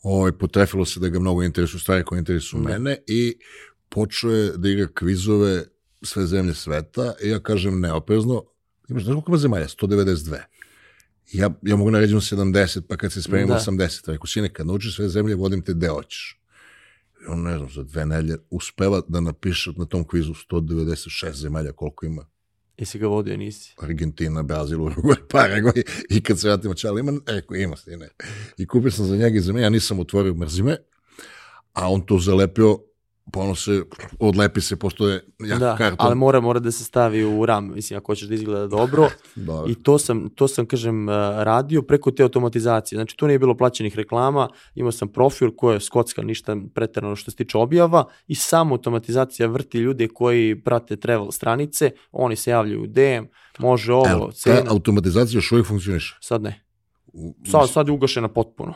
ovaj, potrefilo se da ga mnogo interesuju stvari koje interesuju Da. mene i počeo je da igra kvizove sve zemlje sveta i ja kažem neoprezno, imaš, znaš koliko ima zemalja? 192. Ja, ja mogu naređeno 70, pa kad se spremimo Da. 80. Rekao, sine, kad naučiš sve zemlje, vodim te gde hoćeš. I on, ne znam, za dve nelje uspeva da napiše na tom kvizu 196 zemalja koliko ima. Jesi ga vodio, nisi. Argentina, Brazil, Uruguay, Paraguay i kad se vratimo čali, ima, rekao, ima stine. I kupio sam za njega i za me, ja nisam otvorio mrzime, a on to zalepio, pa ono se, odlepi se, pošto je jak da, karton. ali mora, mora da se stavi u ram, mislim, ako hoćeš da izgleda dobro. I to sam, to sam, kažem, uh, radio preko te automatizacije. Znači, tu nije bilo plaćenih reklama, imao sam profil koji je skotska, ništa preterano što se tiče objava i samo automatizacija vrti ljude koji prate travel stranice, oni se javljaju u DM, može ovo, Evo, ta cena, automatizacija još uvijek funkcioniše. sad ne. U- Sad, sad je ugašena potpuno.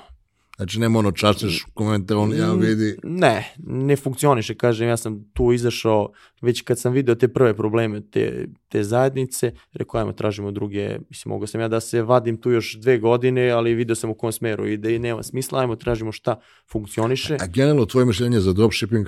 Znači, nema ono čačeš komentar, on ja Mm, vidi, Ne, ne funkcioniše, kažem, ja sam tu izašao, već kad sam video te prve probleme te, te zajednice, rekao, ajmo, tražimo druge, mislim, mogao sam ja da se vadim tu još dve godine, ali video sam u kom smeru ide i nema smisla, ajmo, tražimo šta funkcioniše. a generalno tvoje mišljenje za dropshipping,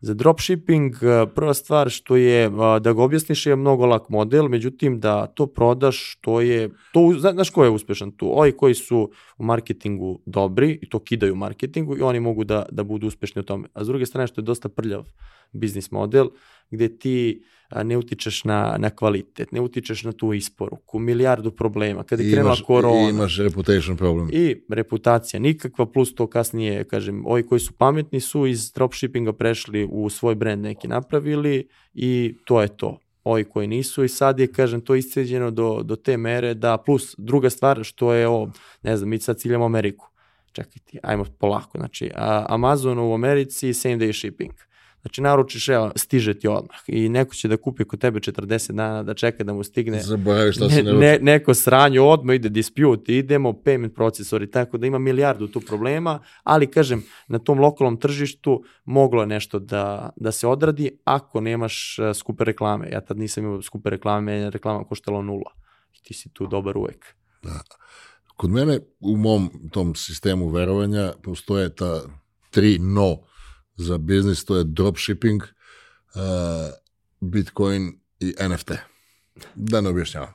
Za dropshipping, eh, prva stvar što je, eh, da ga objasniš je mnogo lak model, međutim da to prodaš, to je, to, zna- znaš ko je uspešan tu? Ovi koji su u marketingu dobri i to kidaju u marketingu i oni mogu da, da budu uspešni u tome. A s druge strane što je dosta prljav biznis model, gde ti a, ne utičeš na, na kvalitet, ne utičeš na tu isporuku, milijardu problema. Kada je krenula korona, i imaš reputation problem. i reputacija nikakva, plus to kasnije, kažem, ovi koji su pametni su iz dropshippinga prešli u svoj brand neki napravili i to je to. Ovi koji nisu i sad je, kažem, to isceđeno do, do te mere da, plus druga stvar što je ovo, ne znam, mi sad ciljamo Ameriku. Čekaj ti, ajmo polako. Znači, a, Amazon u Americi same day shipping. Znači, naručiš, evo, stiže ti odmah i neko će da kupi kod tebe 40 dana da čeka da mu stigne Zaboraviš šta ne, ne, ne, neko sranje, odmah ide dispute, idemo, payment procesori, tako da ima milijardu tu problema, ali kažem, na tom lokalnom tržištu moglo je nešto da, da se odradi ako nemaš uh, skupe reklame. Ja tad nisam imao skupe reklame, meni je reklama koštala nula. I ti si tu dobar uvek. Kod mene u mom tom sistemu verovanja postoje ta tri no za biznis, to je dropshipping, uh, Bitcoin i NFT. Da ne objašnjavam.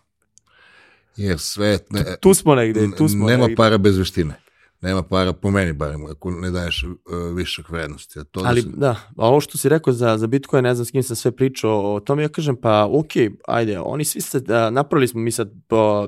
Jer sve... Ne, Tu smo negde, tu smo nema negde. para bez veštine. Nema para, po meni barem, ako ne daješ uh, višak vrednosti. A to da Ali se- da, a ovo što si rekao za, za Bitcoin, ne znam s kim sam sve pričao o tome, ja kažem pa ok, ajde, oni svi se, da, napravili smo mi sad po,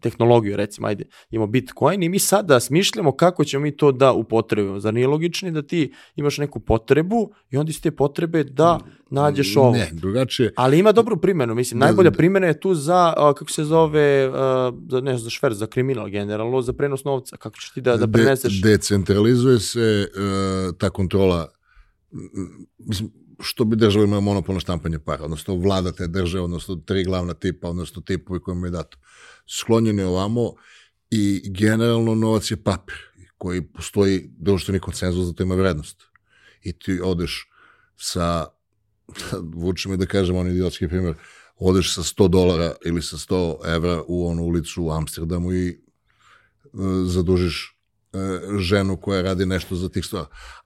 tehnologiju, recimo, ajde, imamo Bitcoin i mi sada smišljamo kako ćemo mi to da upotrebimo. Zar nije logični da ti imaš neku potrebu i onda iz te potrebe da nađeš ovo? Ne, drugačije. Ali ima dobru primjenu, mislim, Da, najbolja da. primjena je tu za, a, kako se zove, a, za, ne znam, za šver, za kriminal generalno, za prenos novca, kako ćeš ti da, da De- preneseš... decentralizuje se uh, ta kontrola mislim, što bi država imala monopol na štampanje para, odnosno vlada te države, odnosno tri glavna tipa, odnosno tipovi kojima je dato. Sklonjen je ovamo i generalno novac je papir koji postoji društveni konsenzus da to ima vrednost. I ti odeš sa, vuče me da kažem on idiotski primjer, odeš sa 100 dolara ili sa 100 evra u onu ulicu u Amsterdamu i e, zadužiš e, ženu koja radi nešto za tih 100.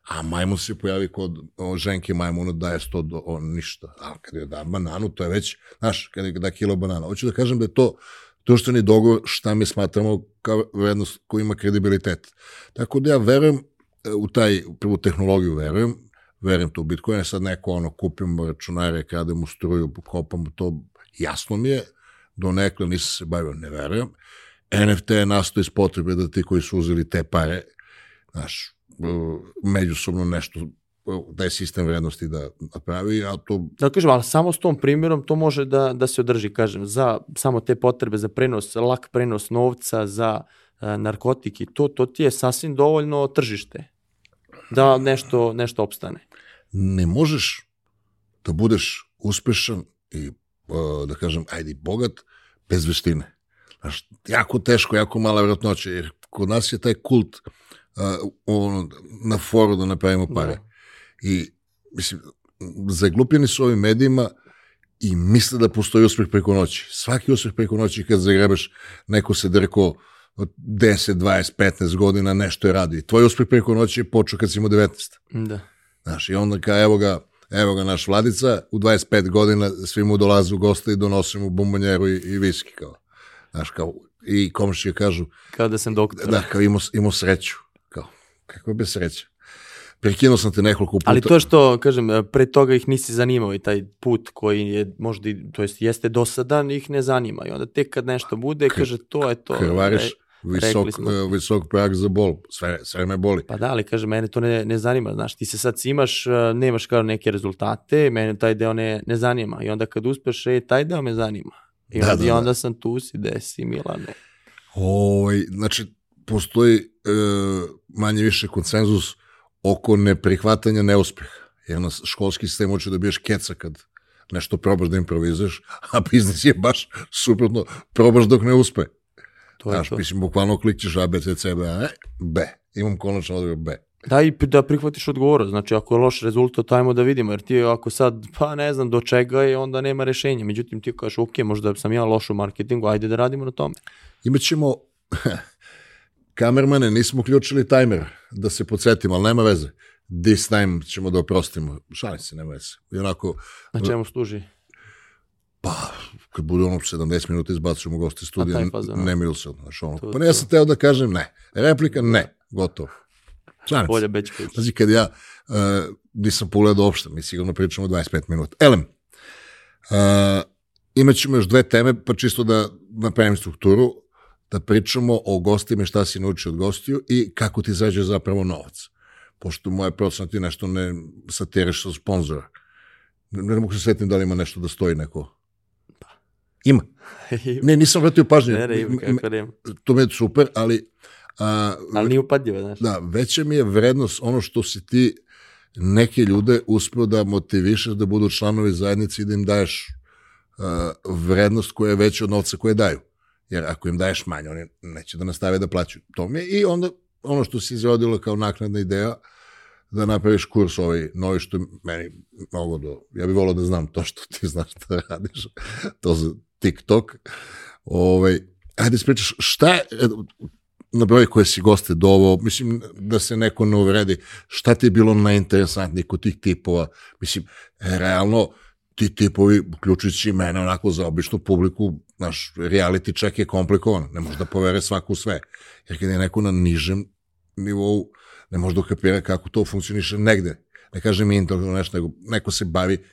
A majmun se pojavi kod o, ženke majmuna daje 100 do, o, ništa. A kad je da bananu, to je već, znaš, kad je da kilo banana. Hoću da kažem da je to društveni dogovor šta mi smatramo kao vrednost koja ima kredibilitet. Tako da ja verujem e, u taj, prvu tehnologiju verujem, verujem to u Bitcoin, sad neko ono, kupimo računare, krademo struju, kopamo to, jasno mi je, do nekle nisam se bavio, ne verujem. NFT je nastao iz potrebe da ti koji su uzeli te pare, znaš, e, međusobno nešto, taj sistem vrednosti da napravi, a to Da kažem, ali samo s tom primjerom to može da, da se održi, kažem, za samo te potrebe za prenos, lak prenos novca, za e, narkotiki, to, to ti je sasvim dovoljno tržište da nešto, nešto opstane. ne možeš da budeš uspešan i, uh, da kažem, ajde, bogat, bez veštine. Znaš, jako teško, jako mala vjerojatnoća, jer kod nas je taj kult uh, ono, na foru da napravimo pare. Da. I, mislim, zaglupljeni su ovim medijima i misle da postoji uspeh preko noći. Svaki uspeh preko noći kad zagrebaš, neko se drko od 10, 20, 15 godina, nešto je radio. I tvoj uspeh preko noći je počeo kad si imao 19. Da. Znaš, i onda kao, evo ga, evo ga naš Vladica, u 25 godina svi mu dolaze u goste i donose mu bombonjeru i, i viski, kao. Znaš, kao, i komšije kažu, Kao da sam doktor. da, kao imao, imao sreću. Kao, kako je bez sreće? Prekinuo sam te nekoliko puta. Ali to što, kažem, pre toga ih nisi zanimao i taj put koji je možda, to jest jeste dosadan, ih ne zanima. I onda tek kad nešto bude, kaže, to je to. krvariš, E, visok, e, visok prag za bol, sve, sve me boli. Pa da, ali kaže, mene to ne, ne zanima, znaš, ti se sad cimaš, uh, nemaš kao neke rezultate, mene taj deo ne, ne zanima. I onda kad uspeš, e, taj deo me zanima. I Da, onda, da, i da. onda sam tu si, desi, Milane. Ovaj, znači, postoji e, manje više konsenzus oko neprihvatanja neuspeha. Jer nas školski sistem hoće da biješ keca kad nešto probaš da improvizuješ, a biznis je baš suprotno, probaš dok ne uspe. To je Znaš, to. mislim, bukvalno klikćeš A, B, C, C, B, A, B. Imam konačno odgovor B. Da, i da prihvatiš odgovornost. Znači, ako je loš rezultat, ajmo da vidimo, jer ti ako sad, pa ne znam do čega je, onda nema rešenja. Međutim, ti kažeš, ok, možda sam ja loš u marketingu, ajde da radimo na tome. Imaćemo kamermane, nismo uključili tajmer, da se podsjetimo, ali nema veze. This time ćemo da oprostimo. Šalim se, nema veze. I onako, Na čemu služi? pa, kad bude ono 70 minuta izbacujemo goste iz studija, ne mil se, znaš, ono. Pa ne, ja sam teo da kažem ne. Replika, ne. Gotovo. Šalim se. Bolje Bečković. Pazi, kad ja uh, nisam pogledao uopšte, mi sigurno pričamo 25 minuta. Elem, uh, imat ćemo još dve teme, pa čisto da napravim strukturu, da pričamo o gostima i šta si naučio od gostiju i kako ti zađe zapravo novac. Pošto moja procena ti nešto ne satiriš sa sponzora. Ne, ne mogu se svetim da li ima nešto da stoji neko. Ima. Ne, nisam vratio pažnju. ne, ne, ima kako nema. To mi je super, ali a, Ali nije upadljivo, znaš. Da, veća mi je vrednost ono što si ti neke ljude uspeo da motivišeš da budu članovi zajednice i da im daješ uh, vrednost koja je veća od novca koje daju. Jer ako im daješ manje, oni neće da nastave da plaćaju. To mi je i onda ono što si izrodilo kao naknadna ideja, da napraviš kurs ovaj novi što meni mnogo do... Ja bih volao da znam to što ti znaš da radiš, to za TikTok. Ovaj, ajde ispričaš, šta je, na broj koje si goste dovao, mislim da se neko ne uvredi, šta ti je bilo najinteresantnije kod tih tipova? Mislim, realno, ti tipovi, uključujući i mene, onako za običnu publiku, naš reality check je komplikovan, ne može da povere svaku sve. Jer kad je neko na nižem nivou, ne može da ukapira kako to funkcioniše negde. Ne kažem intelektualno nešto, nego neko se bavi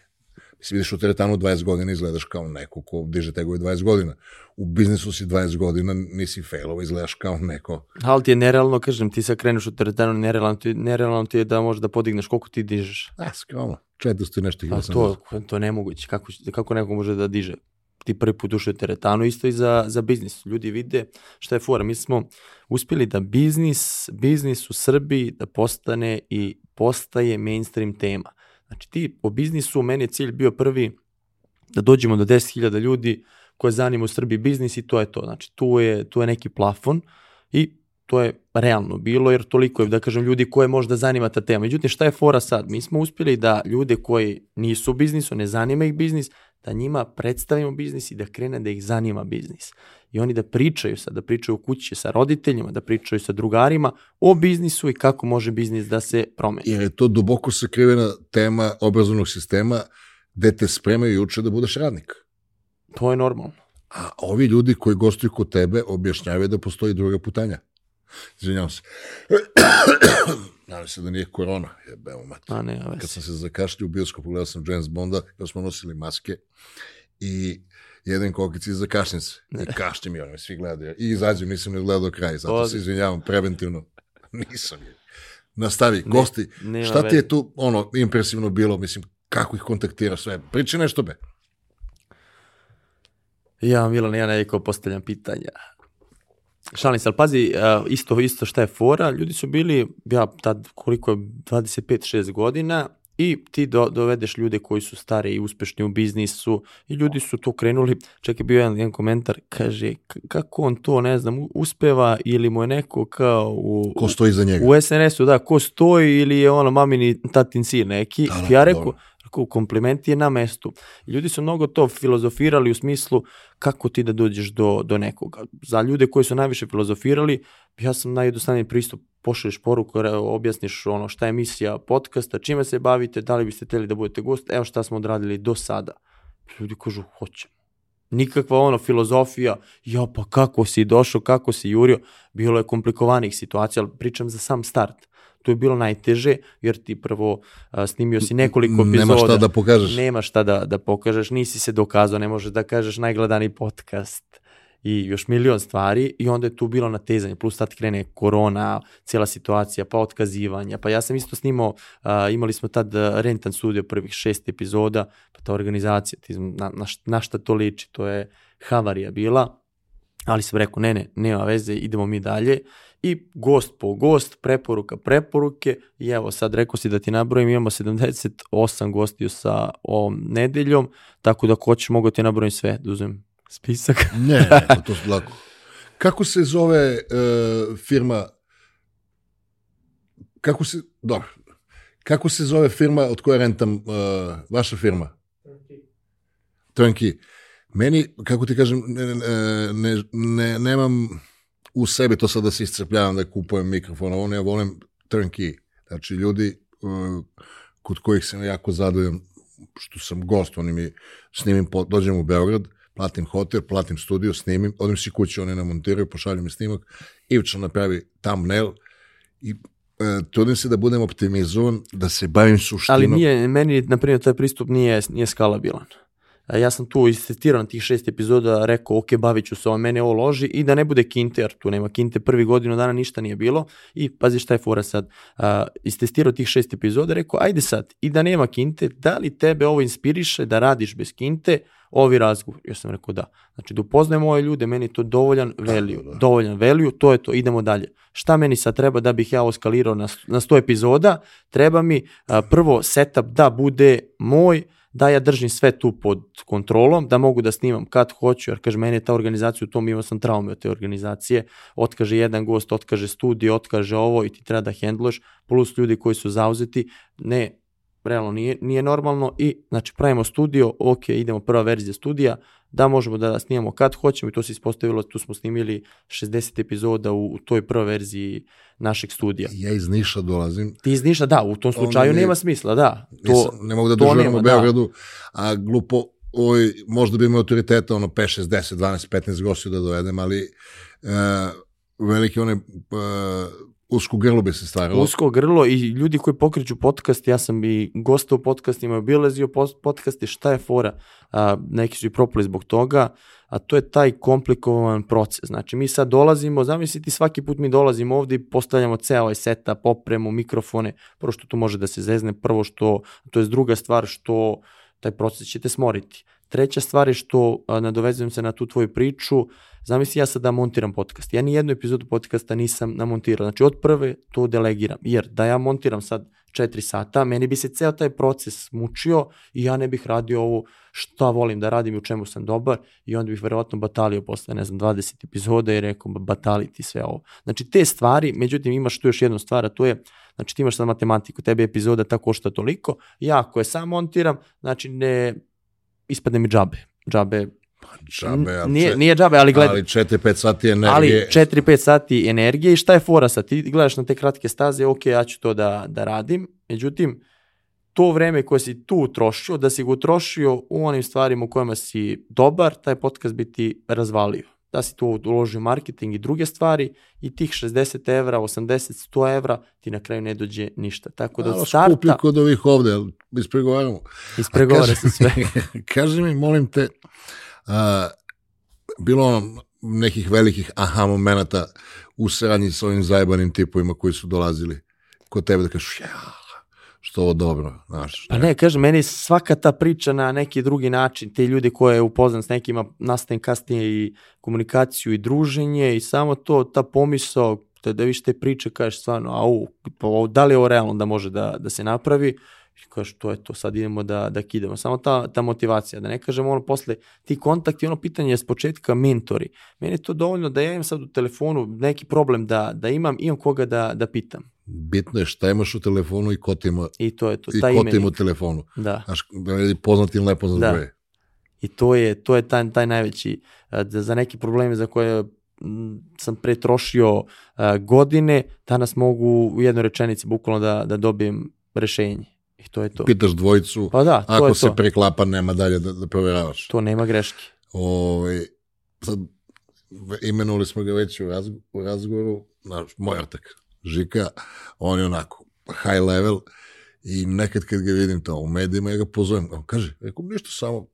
Mislim, vidiš u teretanu 20 godina izgledaš kao neko ko diže tegovi 20 godina. U biznisu si 20 godina, nisi failova, izgledaš kao neko. Ali ti je nerealno, kažem, ti sad kreneš u teretanu, nerealno ti, nerealno ti je da možeš da podigneš koliko ti dižeš. A, skromno. 400 i nešto Pa sam to, to je nemoguće. Kako, kako neko može da diže? Ti prvi put ušao u teretanu, isto i za, za biznis. Ljudi vide šta je fora. Mi smo uspjeli da biznis, biznis u Srbiji da postane i postaje mainstream tema. Znači ti po biznisu, meni je cilj bio prvi da dođemo do 10.000 ljudi koje zanima u Srbiji biznis i to je to. Znači tu je, tu je neki plafon i to je realno bilo jer toliko je, da kažem, ljudi koje možda zanima ta tema. Međutim, šta je fora sad? Mi smo uspjeli da ljude koji nisu u biznisu, ne zanima ih biznis, da njima predstavimo biznis i da krene da ih zanima biznis. I oni da pričaju sad, da pričaju u kući sa roditeljima, da pričaju sa drugarima o biznisu i kako može biznis da se promeni. Jer je to duboko sakrivena tema obrazovnog sistema gde te spremaju i uče da budeš radnik. To je normalno. A ovi ljudi koji gostuju kod tebe objašnjavaju da postoji druga putanja. Izvinjavam se. Nadam se da nije korona. Mati. A ne, Kad sam se zakašljio u bioskopu, gledao sam James Bonda, kad smo nosili maske i jedan kokic i zakašljem se. I oni me svi gledaju. I izađem, nisam ne gledao kraj, zato Odi. se izvinjavam preventivno. Nisam je. Nastavi, gosti, nema šta ti je tu ono impresivno bilo, mislim, kako ih kontaktiraš sve? Priči nešto be. Ja, Milan, ja nekako postavljam pitanja. Šalim se, ali pazi, a, isto, isto šta je fora, ljudi su bili, ja tad koliko je, 25-6 godina i ti do, dovedeš ljude koji su stari i uspešni u biznisu i ljudi su to krenuli, čak je bio jedan, jedan komentar, kaže kako on to, ne znam, uspeva ili mu je neko kao u... Ko stoji za njega? U SNS-u, da, ko stoji ili je ono mamini tatin sin neki. Da, da, ja Rekao, kompliment je na mestu. Ljudi su mnogo to filozofirali u smislu kako ti da dođeš do, do nekoga. Za ljude koji su najviše filozofirali, ja sam najjednostavniji pristup, pošalješ poruku, objasniš ono šta je misija podcasta, čime se bavite, da li biste hteli da budete gost, evo šta smo odradili do sada. Ljudi kažu, hoćemo. Nikakva ono filozofija, ja pa kako si došao, kako si jurio, bilo je komplikovanih situacija, ali pričam za sam start to je bilo najteže, jer ti prvo a, snimio si nekoliko epizoda. Nema šta da pokažeš. Nema šta da, da pokažeš, nisi se dokazao, ne možeš da kažeš najgledani podcast i još milion stvari i onda je tu bilo natezanje, plus tad krene korona, cijela situacija, pa otkazivanja, pa ja sam isto snimao, a, imali smo tad rentan studio prvih šest epizoda, pa ta organizacija, ti, na, na, na šta to liči, to je havarija bila, ali sam rekao, ne, ne, nema veze, idemo mi dalje i gost po gost, preporuka, preporuke i evo sad rekao si da ti nabrojim, imamo 78 gostiju sa ovom nedeljom, tako da ko će mogu ti nabrojim sve, da uzem spisak. ne, ne, pa to su lako. Kako se zove uh, firma, kako se, dobro, kako se zove firma od koje rentam, uh, vaša firma? Turnkey. Meni, kako ti kažem, ne, ne, ne, nemam u sebi to sad da se iscrpljavam da kupujem mikrofon, ovo ja volim turnkey. Znači, ljudi uh, kod kojih sam jako zadovoljan što sam gost, oni mi snimim, dođem u Beograd, platim hotel, platim studio, snimim, odim si kući, oni namontiraju, pošalju mi snimak, Ivča napravi thumbnail i e, trudim se da budem optimizovan, da se bavim suštinom. Ali nije, meni, na primjer, taj pristup nije, nije skalabilan ja sam tu istestirao na tih šest epizoda, rekao, ok, bavit ću se ovo, mene ovo loži i da ne bude kinte, jer tu nema kinte, prvi godinu dana ništa nije bilo i pazi šta je fora sad, uh, istestirao tih šest epizoda, rekao, ajde sad, i da nema kinte, da li tebe ovo inspiriše da radiš bez kinte, ovi razgovor, ja sam rekao da. Znači da upoznajem ove ljude, meni je to dovoljan value, da, da. dovoljan value, to je to, idemo dalje. Šta meni sad treba da bih ja oskalirao na, na 100 epizoda? Treba mi uh, prvo setup da bude moj, da ja držim sve tu pod kontrolom, da mogu da snimam kad hoću, jer kaže, meni je ta organizacija u tom, imao sam traume od te organizacije, otkaže jedan gost, otkaže studio, otkaže ovo i ti treba da hendluješ, plus ljudi koji su zauzeti, ne, realno nije, nije normalno i znači pravimo studio, ok, idemo prva verzija studija, da možemo da snimamo kad hoćemo i to se ispostavilo, tu smo snimili 60 epizoda u, u toj prvoj verziji našeg studija. Ja iz Niša dolazim. Ti iz Niša, da, u tom slučaju ne, nema smisla, da. To, nisam, ne mogu da doživim u da. Beogradu, da. a glupo, oj, možda bi imao autoriteta, ono 5, 6, 10, 12, 15 gostiju da dovedem, ali uh, velike one uh, Usko grlo bi se stvarilo. Usko grlo i ljudi koji pokreću podcast, ja sam i gosta u podcastima, obilazio podcaste, šta je fora, a, neki su i propali zbog toga, a to je taj komplikovan proces. Znači, mi sad dolazimo, zamisliti, svaki put mi dolazimo ovde i postavljamo ceo ovaj setup, opremu, mikrofone, prvo što tu može da se zezne, prvo što, to je druga stvar što taj proces će te smoriti. Treća stvar je što, nadovezujem se na tu tvoju priču, zamisli ja sad da montiram podcast. Ja ni jednu epizodu podcasta nisam namontirao. Znači od prve to delegiram. Jer da ja montiram sad 4 sata, meni bi se ceo taj proces mučio i ja ne bih radio ovo šta volim da radim i u čemu sam dobar i onda bih verovatno batalio posle, ne znam, 20 epizoda i rekao bataliti sve ovo. Znači te stvari, međutim imaš tu još jednu stvar, a to je Znači ti imaš sad matematiku, tebe epizoda ta košta toliko, ja ako je sam montiram, znači ne ispadne mi džabe. Džabe džabe, ali nije, nije džabe, ali gledaj. Ali 4-5 sati energije. Ali 4-5 sati energije i šta je fora sad? Ti gledaš na te kratke staze, ok, ja ću to da, da radim, međutim, to vreme koje si tu utrošio, da si ga utrošio u onim stvarima u kojima si dobar, taj podcast bi ti razvalio da si tu uložio marketing i druge stvari i tih 60 evra, 80, 100 evra ti na kraju ne dođe ništa. Tako da od starta... Skupi kod ovih ovde, ispregovaramo. Ispregovara se sve. kaži mi, molim te, a, bilo nekih velikih aha momenta u saradnji sa ovim zajebanim tipovima koji su dolazili kod tebe da kažeš, ja, što ovo dobro, znaš. Pa ne, kažem, meni svaka ta priča na neki drugi način, te ljudi koje je upoznan s nekima, nastavim kasnije i komunikaciju i druženje i samo to, ta pomisao, da, da viš te priče, kažeš stvarno, au, pa, da li je ovo realno da može da, da se napravi, I kažeš, to je to, sad idemo da, da kidamo. Samo ta, ta motivacija, da ne kažemo ono posle, ti kontakti, ono pitanje je s početka mentori. Meni je to dovoljno da ja imam sad u telefonu neki problem da, da imam, imam koga da, da pitam. Bitno je šta imaš u telefonu i ko ti ima, I to je to, i taj ko ti ima u telefonu. Da. Znaš, da poznat ili nepoznat Da. broj. I to je, to je taj, taj najveći, da za neke probleme za koje sam pre trošio a, godine, danas mogu u jednoj rečenici bukvalno da, da dobijem rešenje. I to je to. Pitaš dvojicu, Pa da, to ako je se to. preklapa, nema dalje da, da proveravaš. To nema greške. Ovaj, sad, imenuli smo ga već u, razgo, u razgovoru, naš, moj ortak, Žika, on je onako high level i nekad kad ga vidim to u medijima, ja ga pozovem, on kaže, rekao, ništa samo,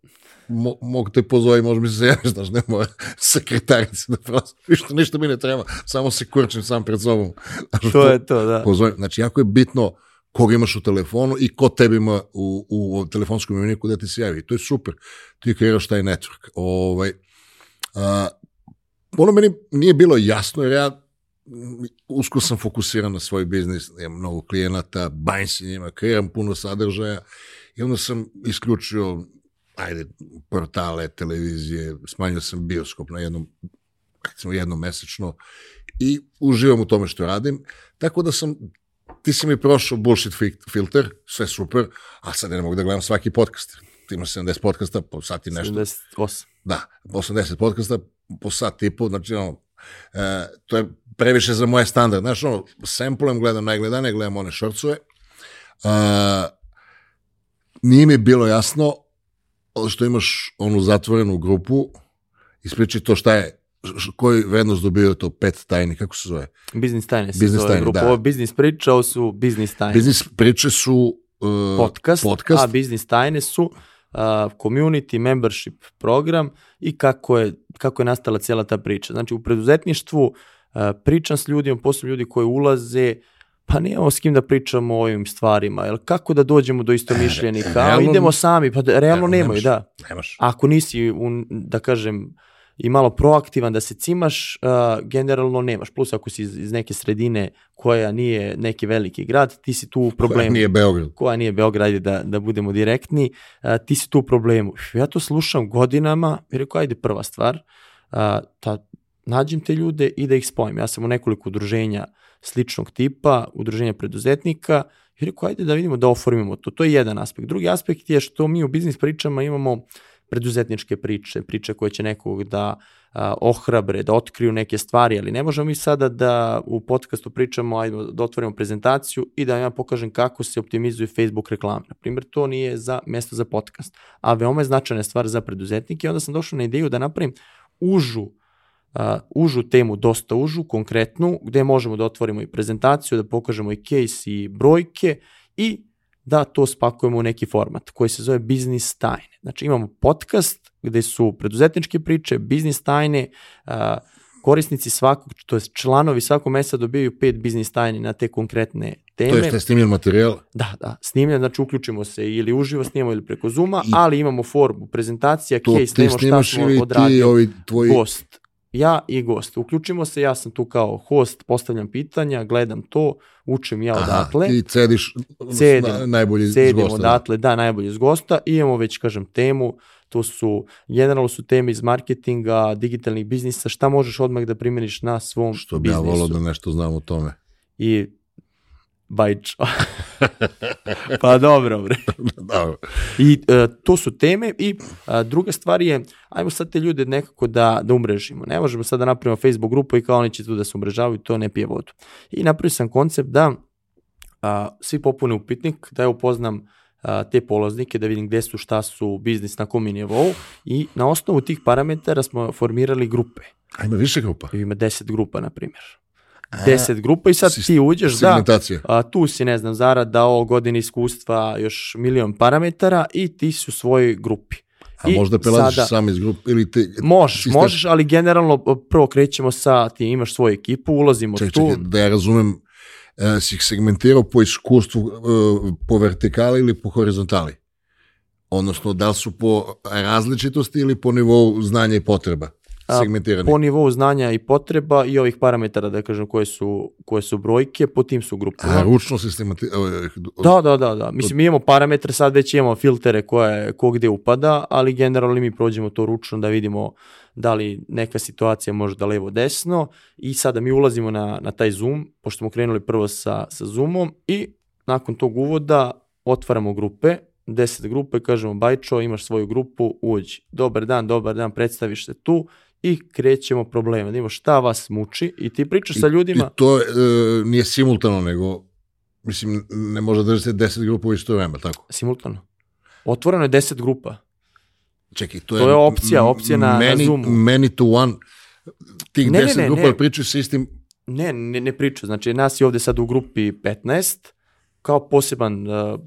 mo, mogu te pozove, može mi se se javiš, znaš, ne moja sekretarica da prosto, ništa, ništa mi ne treba, samo se kurčim sam pred sobom. Znaš, To je to, da. pozovem. Znači, jako je bitno koga imaš u telefonu i ko tebi ima u, u telefonskom imeniku da ti se javi. To je super. Ti kreiraš taj network. Ovaj, a, ono meni nije bilo jasno, jer ja mm, usko sam fokusiran na svoj biznis, imam mnogo klijenata, bavim se njima, kreiram puno sadržaja i onda sam isključio ajde, portale, televizije, smanjio sam bioskop na jednom, recimo jednom mesečno i uživam u tome što radim, tako da sam ti si mi prošao bullshit fi- filter, sve super, a sad ne mogu da gledam svaki podcast. Ti imaš 70 podcasta, po sat i nešto. 78. Da, 80 podcasta po sat i po, znači ono, e, to je previše za moje standard. Znaš, ono, samplujem, gledam najgledanije, gledam one šorcove. E, nije mi bilo jasno što imaš onu zatvorenu grupu, ispriči to šta je, koji vrednost dobio to pet tajni, kako se zove? Biznis tajne se Biznis zove tajne, grupa. da. Ovo biznis priča, ovo su biznis tajne. Biznis priče su e, podcast, podcast. a biznis tajne su uh, community membership program i kako je, kako je nastala cijela ta priča. Znači u preduzetništvu uh, pričam s ljudima, posebno ljudi koji ulaze, pa nemamo s kim da pričamo o ovim stvarima, jel kako da dođemo do istomišljenika, a realno- idemo sami, pa da, realno nemaju, da. Nemaš. Ako nisi, un, da kažem, i malo proaktivan da se cimaš, uh, generalno nemaš. Plus ako si iz, iz neke sredine koja nije neki veliki grad, ti si tu u problemu Nije Beograd. koja nije Beograd, ajde da, da budemo direktni, a, ti si tu u problemu. Ja to slušam godinama i rekao, ajde prva stvar, a, ta, nađem te ljude i da ih spojim. Ja sam u nekoliko udruženja sličnog tipa, udruženja preduzetnika, i rekao, ajde da vidimo da oformimo to. To je jedan aspekt. Drugi aspekt je što mi u biznis pričama imamo preduzetničke priče, priče koje će nekog da a, ohrabre, da otkriju neke stvari, ali ne možemo mi sada da u podcastu pričamo, ajde da otvorimo prezentaciju i da ja pokažem kako se optimizuje Facebook reklame. Na primjer, to nije za mesto za podcast, a veoma je značajna stvar za preduzetnike i onda sam došao na ideju da napravim užu uh, užu temu, dosta užu, konkretnu, gde možemo da otvorimo i prezentaciju, da pokažemo i case i brojke i da to spakujemo u neki format koji se zove biznis tajne. Znači imamo podcast gde su preduzetničke priče, biznis tajne, korisnici svakog, to je članovi svakog meseca dobijaju pet biznis tajni na te konkretne teme. To je što je snimljen materijal. Da, da, snimljen, znači uključimo se ili uživo snimamo ili preko Zuma, I- ali imamo formu, prezentacija, To case, snimamo šta snimaš smo ili ti odradili ovi tvoji... gost. Ja i gost. Uključimo se, ja sam tu kao host, postavljam pitanja, gledam to, učim ja odatle, Ti cediš Cedim. na, najbolji iz gosta. odatle, da, najbolje iz gosta i imamo već, kažem, temu, to su, generalno su teme iz marketinga, digitalnih biznisa, šta možeš odmah da primjeniš na svom Što bi ja biznisu. volao da nešto znam o tome. I bajč. pa dobro, bre. da, I e, to su teme i e, druga stvar je, ajmo sad te ljude nekako da, da umrežimo. Ne možemo sad da napravimo Facebook grupu i kao oni će tu da se umrežavaju, to ne pije vodu. I napravio sam koncept da a, svi popune upitnik, da ja upoznam a, te polaznike, da vidim gde su, šta su, biznis na kom je nivou i na osnovu tih parametara smo formirali grupe. A ima više grupa. I ima 10 grupa, na primjer. 10 grupa i sad ti uđeš, da, a, tu si, ne znam, zarada, o godine iskustva, još milion parametara i ti si u svojoj grupi. A I možda prelaziš sada- sam iz grupe ili ti... Možeš, ti možeš, ali generalno prvo krećemo sa, ti imaš svoju ekipu, ulazimo Čekaj, tu. čekaj, da ja razumem, e, si ih segmentirao po iskustvu, e, po vertikali ili po horizontali? Odnosno, da li su po različitosti ili po nivou znanja i potreba? Segmentirani. po nivou znanja i potreba i ovih parametara, da kažem, koje su, koje su brojke, po tim su grupama. A ručno sistemati... Da, da, da, da. Mislim, mi imamo parametre, sad već imamo filtere koje, ko gde upada, ali generalno mi prođemo to ručno da vidimo da li neka situacija može da levo desno i sada mi ulazimo na, na taj Zoom, pošto smo krenuli prvo sa, sa Zoomom i nakon tog uvoda otvaramo grupe, 10 grupe, kažemo Bajčo, imaš svoju grupu, uđi. Dobar dan, dobar dan, predstaviš se tu i krećemo probleme. Da šta vas muči i ti pričaš I, sa ljudima. I to e, nije simultano, nego mislim, ne može da držati 10 grupa u isto vreme, tako? Simultano. Otvoreno je 10 grupa. Čekaj, to, to je, je opcija, opcija na, many, na Zoomu. Many to one, tih Ne, ne, 10 ne, grupa ne. pričaju sa istim... Ne, ne, ne priča. Znači, nas je ovde sad u grupi 15, kao poseban, uh,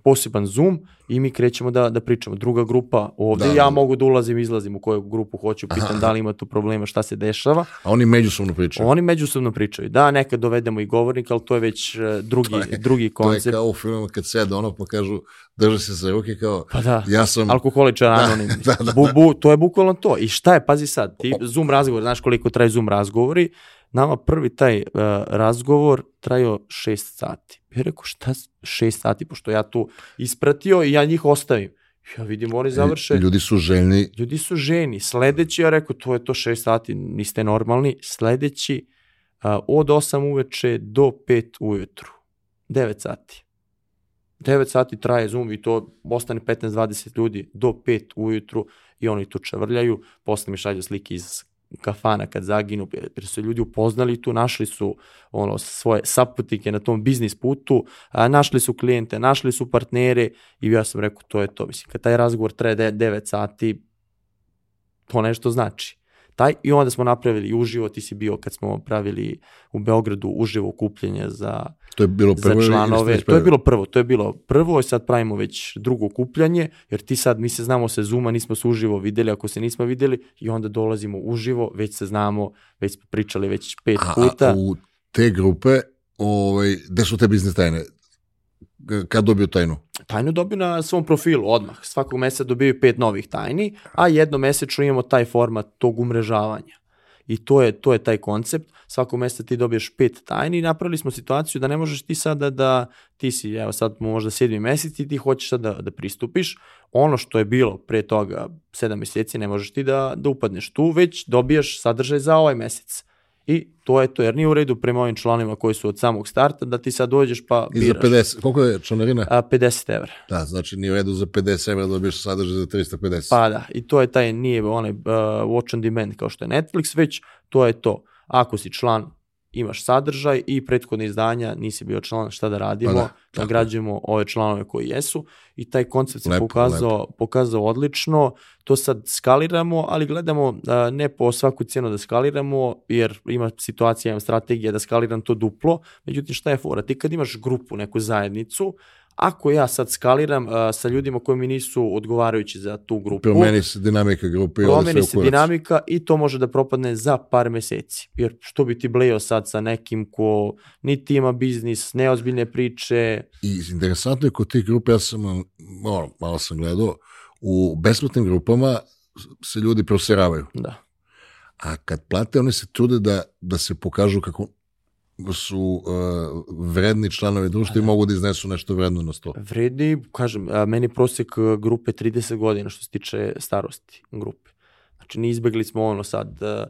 poseban Zoom i mi krećemo da, da pričamo. Druga grupa ovde, Da, ja da, mogu da ulazim, izlazim u koju grupu hoću, pitam Aha. da li ima tu problema, šta se dešava. A oni međusobno pričaju. Oni međusobno pričaju. Da, nekad dovedemo i govornika, ali to je već uh, drugi, To je- drugi To je koncept. kao u filmu kad sede ono pa kažu drže se za ruke kao Pa da. ja sam Alkoholičar Da, anonim. da, da, Bu, bu, to je bukvalno to. I šta je, pazi sad, ti Zoom razgovor, znaš koliko traje Zoom razgovori, nama prvi taj uh, razgovor trajao šest sati. Ja rekao, šta šest sati, pošto ja tu ispratio i ja njih ostavim. Ja vidim, oni završe, ljudi su željni ljudi su ženi. Sledeći, ja rekao, to je to šest sati, niste normalni. Sledeći, uh, od 8 uveče do 5 ujutru. 9 sati. 9 sati traje Zoom i to ostane 15-20 ljudi do 5 ujutru i oni tu čavrljaju, posle mi šalju slike iz kafana kad zaginu, jer su ljudi upoznali tu, našli su ono svoje saputike na tom biznis putu, a, našli su klijente, našli su partnere i ja sam rekao to je to. Mislim, kad taj razgovor traje 9 sati, to nešto znači. Taj, I onda smo napravili uživo, ti si bio kad smo pravili u Beogradu uživo kupljenje za to je bilo za prvo ste članove. To je bilo prvo, to je bilo prvo i sad pravimo već drugo kupljanje, jer ti sad, mi se znamo se Zuma, nismo se uživo videli, ako se nismo videli i onda dolazimo uživo, već se znamo, već smo pričali već pet A, puta. a u te grupe ovaj gde su te biznis tajne kad dobiju tajnu Tajnu dobiju na svom profilu odmah. Svakog meseca dobiju pet novih tajni, a jednomesečno imamo taj format tog umrežavanja. I to je, to je taj koncept. Svakog meseca ti dobiješ pet tajni i napravili smo situaciju da ne možeš ti sada da, ti si, evo sad možda sedmi mesec i ti hoćeš sad da, da pristupiš. Ono što je bilo pre toga sedam meseci ne možeš ti da, da upadneš tu, već dobijaš sadržaj za ovaj mesec. I to je to, jer nije u redu prema ovim članima koji su od samog starta, da ti sad dođeš pa i za biraš. 50 koliko je članarina A, 50 evra. da znači nije u redu za 50 evra dobiješ sadržaj za 350 Pa da, i to je taj, nije onaj uh, watch on demand kao što je Netflix, već to je to. Ako si član, imaš sadržaj i prethodne izdanja, nisi bio član, šta da radimo, Pa da, da, nagrađujemo ove članove koji jesu. I taj koncept se Lepo, pokazao, pokazao odlično, to sad skaliramo, ali gledamo ne po svaku cijenu da skaliramo, jer ima situacija, imam strategija da skaliram to duplo, međutim šta je fora, ti kad imaš grupu, neku zajednicu, ako ja sad skaliram uh, sa ljudima koji mi nisu odgovarajući za tu grupu, promeni se dinamika grupe promeni se dinamika i to može da propadne za par meseci. Jer što bi ti blejao sad sa nekim ko niti ima biznis, neozbiljne priče, I interesantno je kod tih grupa, ja sam, malo, malo sam gledao, u besplatnim grupama se ljudi proseravaju. da. A kad plate, oni se trude da, da se pokažu kako su uh, vredni članovi društva i mogu da iznesu nešto vredno na sto. Vredi, kažem, a, meni prosek a, grupe 30 godina što se tiče starosti grupe. Znači, ne izbegli smo ono sad, a,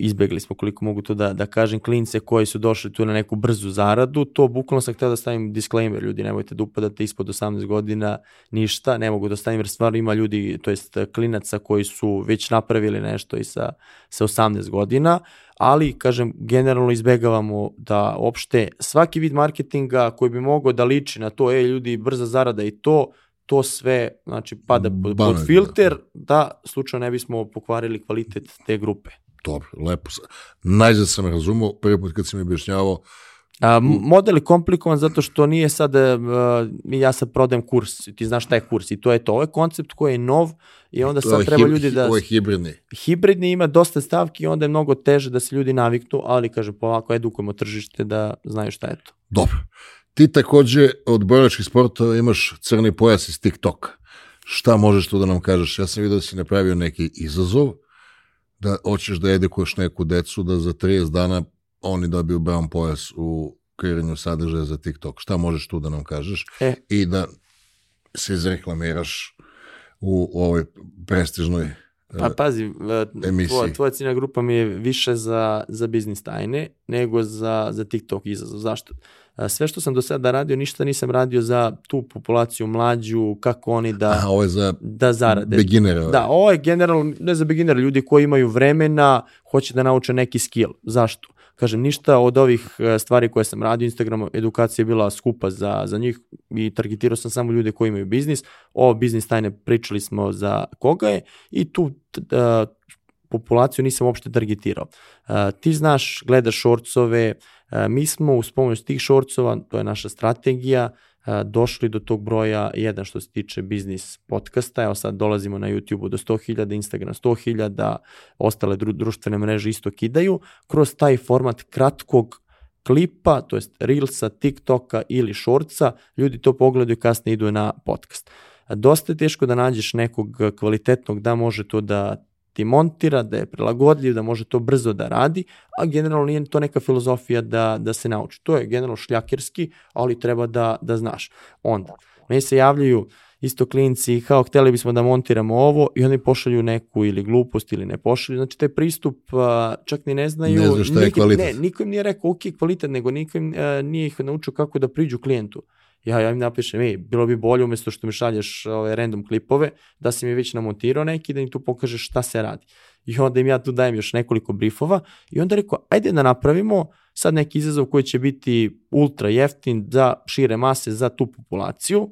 izbegli smo koliko mogu to da, da kažem, klince koji su došli tu na neku brzu zaradu, to bukvalno sam htio da stavim disclaimer, ljudi, nemojte da upadate ispod 18 godina, ništa, ne mogu da stavim, jer stvarno ima ljudi, to jest klinaca koji su već napravili nešto i sa, sa 18 godina, ali, kažem, generalno izbegavamo da opšte svaki vid marketinga koji bi mogao da liči na to, e, ljudi, brza zarada i to, to sve, znači, pada pod, Banalno, pod filter, da slučajno ne bismo pokvarili kvalitet te grupe. Dobro, lepo. Najzad sam razumao, prvi put kad si mi objašnjavao, A, model je komplikovan zato što nije sad, uh, ja sad prodajem kurs, ti znaš šta je kurs i to je to. Ovo je koncept koji je nov i onda sad treba ljudi da... Ovo je hibridni. Hibridni ima dosta stavki i onda je mnogo teže da se ljudi naviknu, ali kažem, polako edukujemo tržište da znaju šta je to. Dobro. Ti takođe od borilačkih sportova imaš crni pojas iz TikToka. Šta možeš tu da nam kažeš? Ja sam vidio da si napravio neki izazov da hoćeš da edukuješ neku decu, da za 30 dana oni dobiju brown pojas u kreiranju sadržaja za TikTok. Šta možeš tu da nam kažeš? E. I da se izreklamiraš u ovoj prestižnoj Pa pazi, e, emisiji. tvoja, tvoja ciljna grupa mi je više za, za biznis tajne nego za, za TikTok izazov. Zašto? E, Sve što sam do sada radio, ništa nisam radio za tu populaciju mlađu, kako oni da, A ovo je za da zarade. beginere. Da, ovo je generalno, ne za beginner, ljudi koji imaju vremena, hoće da nauče neki skill. Zašto? Kažem, ništa od ovih e, stvari koje sam radio, Instagram edukacija je bila skupa za, za njih i targetirao sam samo ljude koji imaju biznis. Ovo biznis tajne pričali smo za koga je i tu e, populaciju nisam uopšte targetirao. E, ti znaš, gledaš šorcove, mi smo uz pomoć tih šorcova, to je naša strategija, došli do tog broja jedan što se tiče biznis podcasta, evo sad dolazimo na YouTube do 100.000, Instagram 100.000, ostale dru društvene mreže isto kidaju, kroz taj format kratkog klipa, to jest Reelsa, TikToka ili Shortsa, ljudi to pogledaju i kasnije idu na podcast. Dosta je teško da nađeš nekog kvalitetnog da može to da ti montira, da je prilagodljiv, da može to brzo da radi, a generalno nije to neka filozofija da, da se nauči. To je generalno šljakerski, ali treba da, da znaš. Onda, meni se javljaju isto klinci kao hteli bismo da montiramo ovo i oni pošalju neku ili glupost ili ne pošalju. Znači taj pristup čak ni ne znaju. Ne znaju šta je niko- kvalitet. Ne, niko im nije rekao ok kvalitet, nego niko im nije ih naučio kako da priđu klijentu. Ja, ja im napišem, ej, bilo bi bolje umjesto što mi šalješ ove random klipove, da si mi već namontirao neki, da im tu pokažeš šta se radi. I onda im ja tu dajem još nekoliko briefova i onda rekao, ajde da napravimo sad neki izazov koji će biti ultra jeftin za šire mase, za tu populaciju,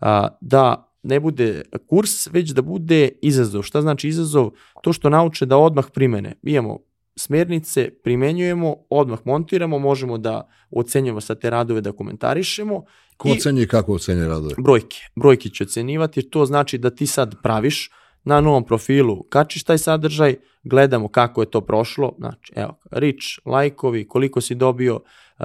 a, da ne bude kurs, već da bude izazov. Šta znači izazov? To što nauče da odmah primene. Imamo smernice, primenjujemo, odmah montiramo, možemo da ocenjujemo sa te radove, da komentarišemo. Ko I- ocenjuje i kako ocenjuje radove? brojke. Brojke će ocenjivati, to znači da ti sad praviš na novom profilu, kačiš taj sadržaj, gledamo kako je to prošlo, znači evo, reach, lajkovi, koliko si dobio,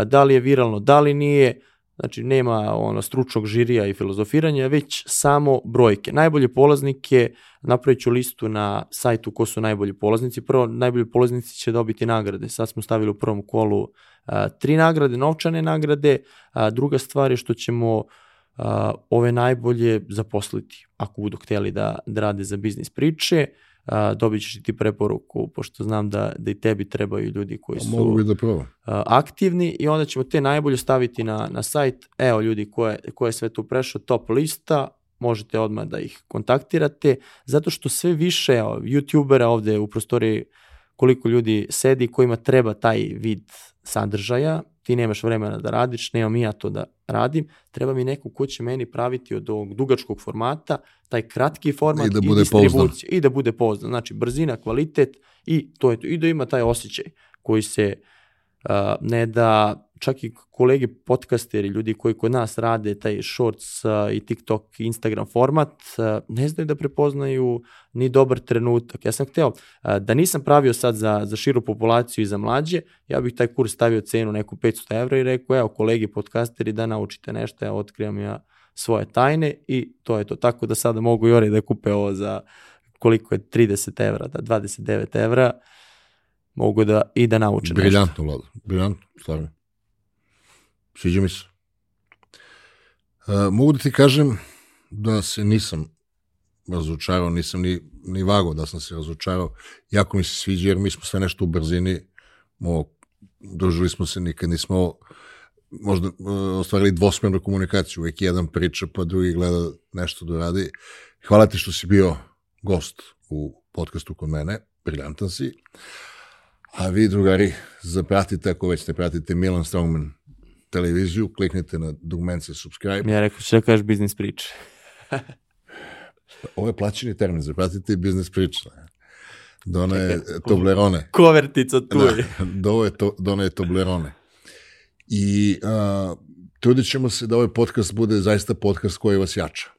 da li je viralno, da li nije, znači nema ono stručnog žirija i filozofiranja, već samo brojke. Najbolje polaznike, napravit ću listu na sajtu ko su najbolji polaznici. Prvo, najbolji polaznici će dobiti nagrade. Sad smo stavili u prvom kolu a, tri nagrade, novčane nagrade. A, druga stvar je što ćemo a, ove najbolje zaposliti, ako budu htjeli da, da rade za biznis priče. A, dobit ćeš i ti preporuku, pošto znam da, da i tebi trebaju ljudi koji Pa su Mogu da a, aktivni i onda ćemo te najbolje staviti na, na sajt. Evo ljudi ko je, ko je sve tu prešao, top lista, možete odmah da ih kontaktirate, zato što sve više evo, youtubera ovde u prostoriji koliko ljudi sedi kojima treba taj vid sadržaja, ti nemaš vremena da radiš, nemam i ja to da radim, treba mi neko ko će meni praviti od ovog dugačkog formata, taj kratki format I da bude distribuciju. pouzdan. I da bude pouzdan. Znači, brzina, kvalitet i to je to. I da ima taj osjećaj koji se uh, ne da čak i kolege podcasteri, ljudi koji kod nas rade taj shorts uh, i TikTok i Instagram format, uh, ne znaju da prepoznaju ni dobar trenutak. Ja sam hteo uh, da nisam pravio sad za, za širu populaciju i za mlađe, ja bih taj kurs stavio cenu neku 500 evra i rekao, evo kolegi podcasteri da naučite nešto, ja otkrivam ja svoje tajne i to je to. Tako da sada mogu i oni da kupe ovo za koliko je 30 evra, da 29 evra, mogu da i da nauče nešto. Briljantno, Vlado. Briljantno, stvarno. Sviđa mi se. Uh, mogu da ti kažem da se nisam razočarao, nisam ni, ni vago da sam se razočarao. Jako mi se sviđa jer mi smo sve nešto u brzini, mo, družili smo se, nikad nismo možda uh, ostvarili dvosmernu komunikaciju, uvijek jedan priča pa drugi gleda nešto da radi. Hvala ti što si bio gost u podcastu kod mene, briljantan si. A vi, drugari, zapratite, ako već ne pratite Milan Strongman televiziju, kliknite na dugmence subscribe. Ja rekao, što kažeš biznis priče? Ovo je plaćeni termin, zapratite i biznis priča. Done Toblerone. Kovertica tu Da, je. do je to, done Toblerone. I a, trudit ćemo se da ovaj podcast bude zaista podcast koji vas jača.